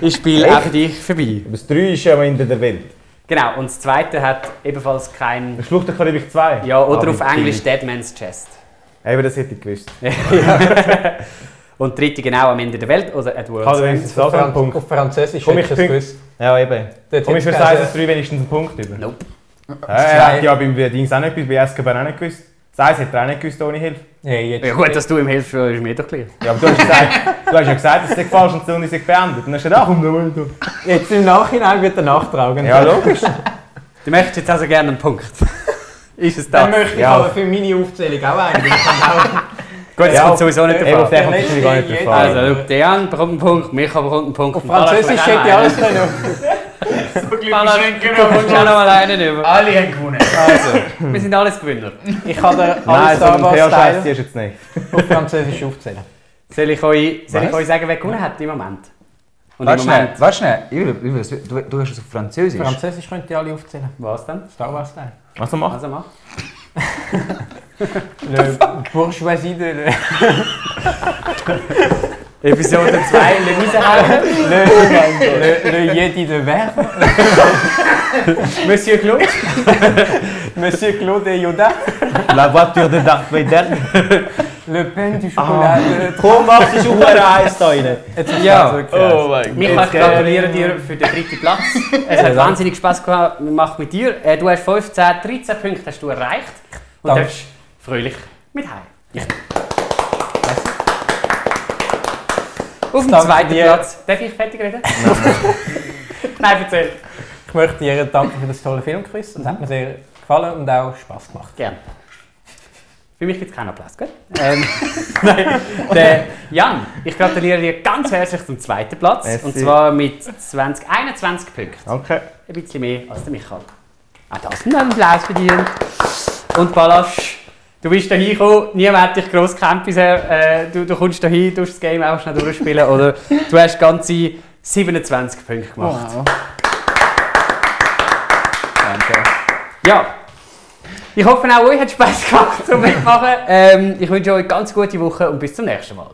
das Spiel auch für dich vorbei. Aber das 3 ist ja am Ende der Welt. Genau, und das zweite hat ebenfalls kein. Das Flucht der Karibik 2? Ja, oder Ah, auf. Englisch Dead Man's Chest. Eben, das hätte ich gewusst. Und dritte genau am Ende der Welt oder at World's Kann End. wenigstens das einen Punkt. Auf Französisch Komm, ich Punkt. gewusst. Ja, eben. Dort Komm ich für Size geheißen- 3 wenigstens einen Punkt über. Nope. Ja, er hat ja beim Dings auch nicht gewusst, bei Escobar auch nicht gewusst. Size hätte er auch nicht gewusst ohne Hilfe. Hey, jetzt, Ja gut, dass du ihm hilfst, ist mir doch klar. Ja, aber du hast, gesagt, du hast ja gesagt, dass die Runde sich beendet. Und dann hast du gesagt, ach, komm, weiter. jetzt im Nachhinein wird er nachtragen. Ja, logisch. Du möchtest jetzt also gerne einen Punkt. ist es Dann das? möchte ich Ja. aber für meine Aufzählung auch einen. Gut, das Ja, kommt sowieso nicht davon. auf den kommt Der es gar nicht an. Also, schau, der Jan bekommt einen Punkt, Micha bekommt einen Punkt. Auf Französisch hätte ich alles können. Balasch, du bekommst auch noch mal einen über. Alle haben gewonnen. Also, wir sind alles Gewinner. Ich kann dir alle Nein, so ein ist jetzt nicht. auf Französisch aufzählen. Soll ich euch, soll ich euch sagen, wer gewonnen hat im Moment? Und Warte im schnell, Moment, warte schnell. Julius, du, du hast es auf Französisch. Französisch könnt ihr alle aufzählen. was denn? Star Wars Teil. Also mach. Also mach. Le Bourgeoisie de le, Episode 2, Le Miserable. le, le, le Yeti de Verre. Monsieur Claude. Monsieur Claude et Yoda. La voiture de Darth Vader. Le Pain du Chocolat. de- Komm, mach sie schon hure heiß da rein. Jetzt ist Ja. mein Micha, ich gratuliere dir für den dritten Platz. Es hat wahnsinnig Spaß gemacht mit dir. Äh, Du hast 15, 13 Punkte hast du erreicht. Und Danke. darfst fröhlich mit heim. Auf dem zweiten dir. Platz. Darf ich fertig reden? Nein, erzähl. Ich möchte dir danken für das tolle Filmquiz. Es hat mir sehr gefallen und auch Spaß gemacht. Gerne. Für mich gibt es keinen Applaus, gut? Ähm, nein, der Jan, ich gratuliere dir ganz herzlich zum zweiten Platz. Merci. Und zwar mit 20, 21 Punkten. Danke. Ein bisschen mehr als der Michael. Auch das ist ein Applaus verdient. Und Balasch, du bist hier hingekommen, niemand hat dich gross gekämpft bisher. Äh, du, du kommst hier hin, du das Game auch schnell durchspielen. Oder du hast ganze 27 Punkte gemacht. Danke. Ja. Ich hoffe, auch euch hat Spaß gemacht zum Mitmachen. Ähm, ich wünsche euch eine ganz gute Woche und bis zum nächsten Mal.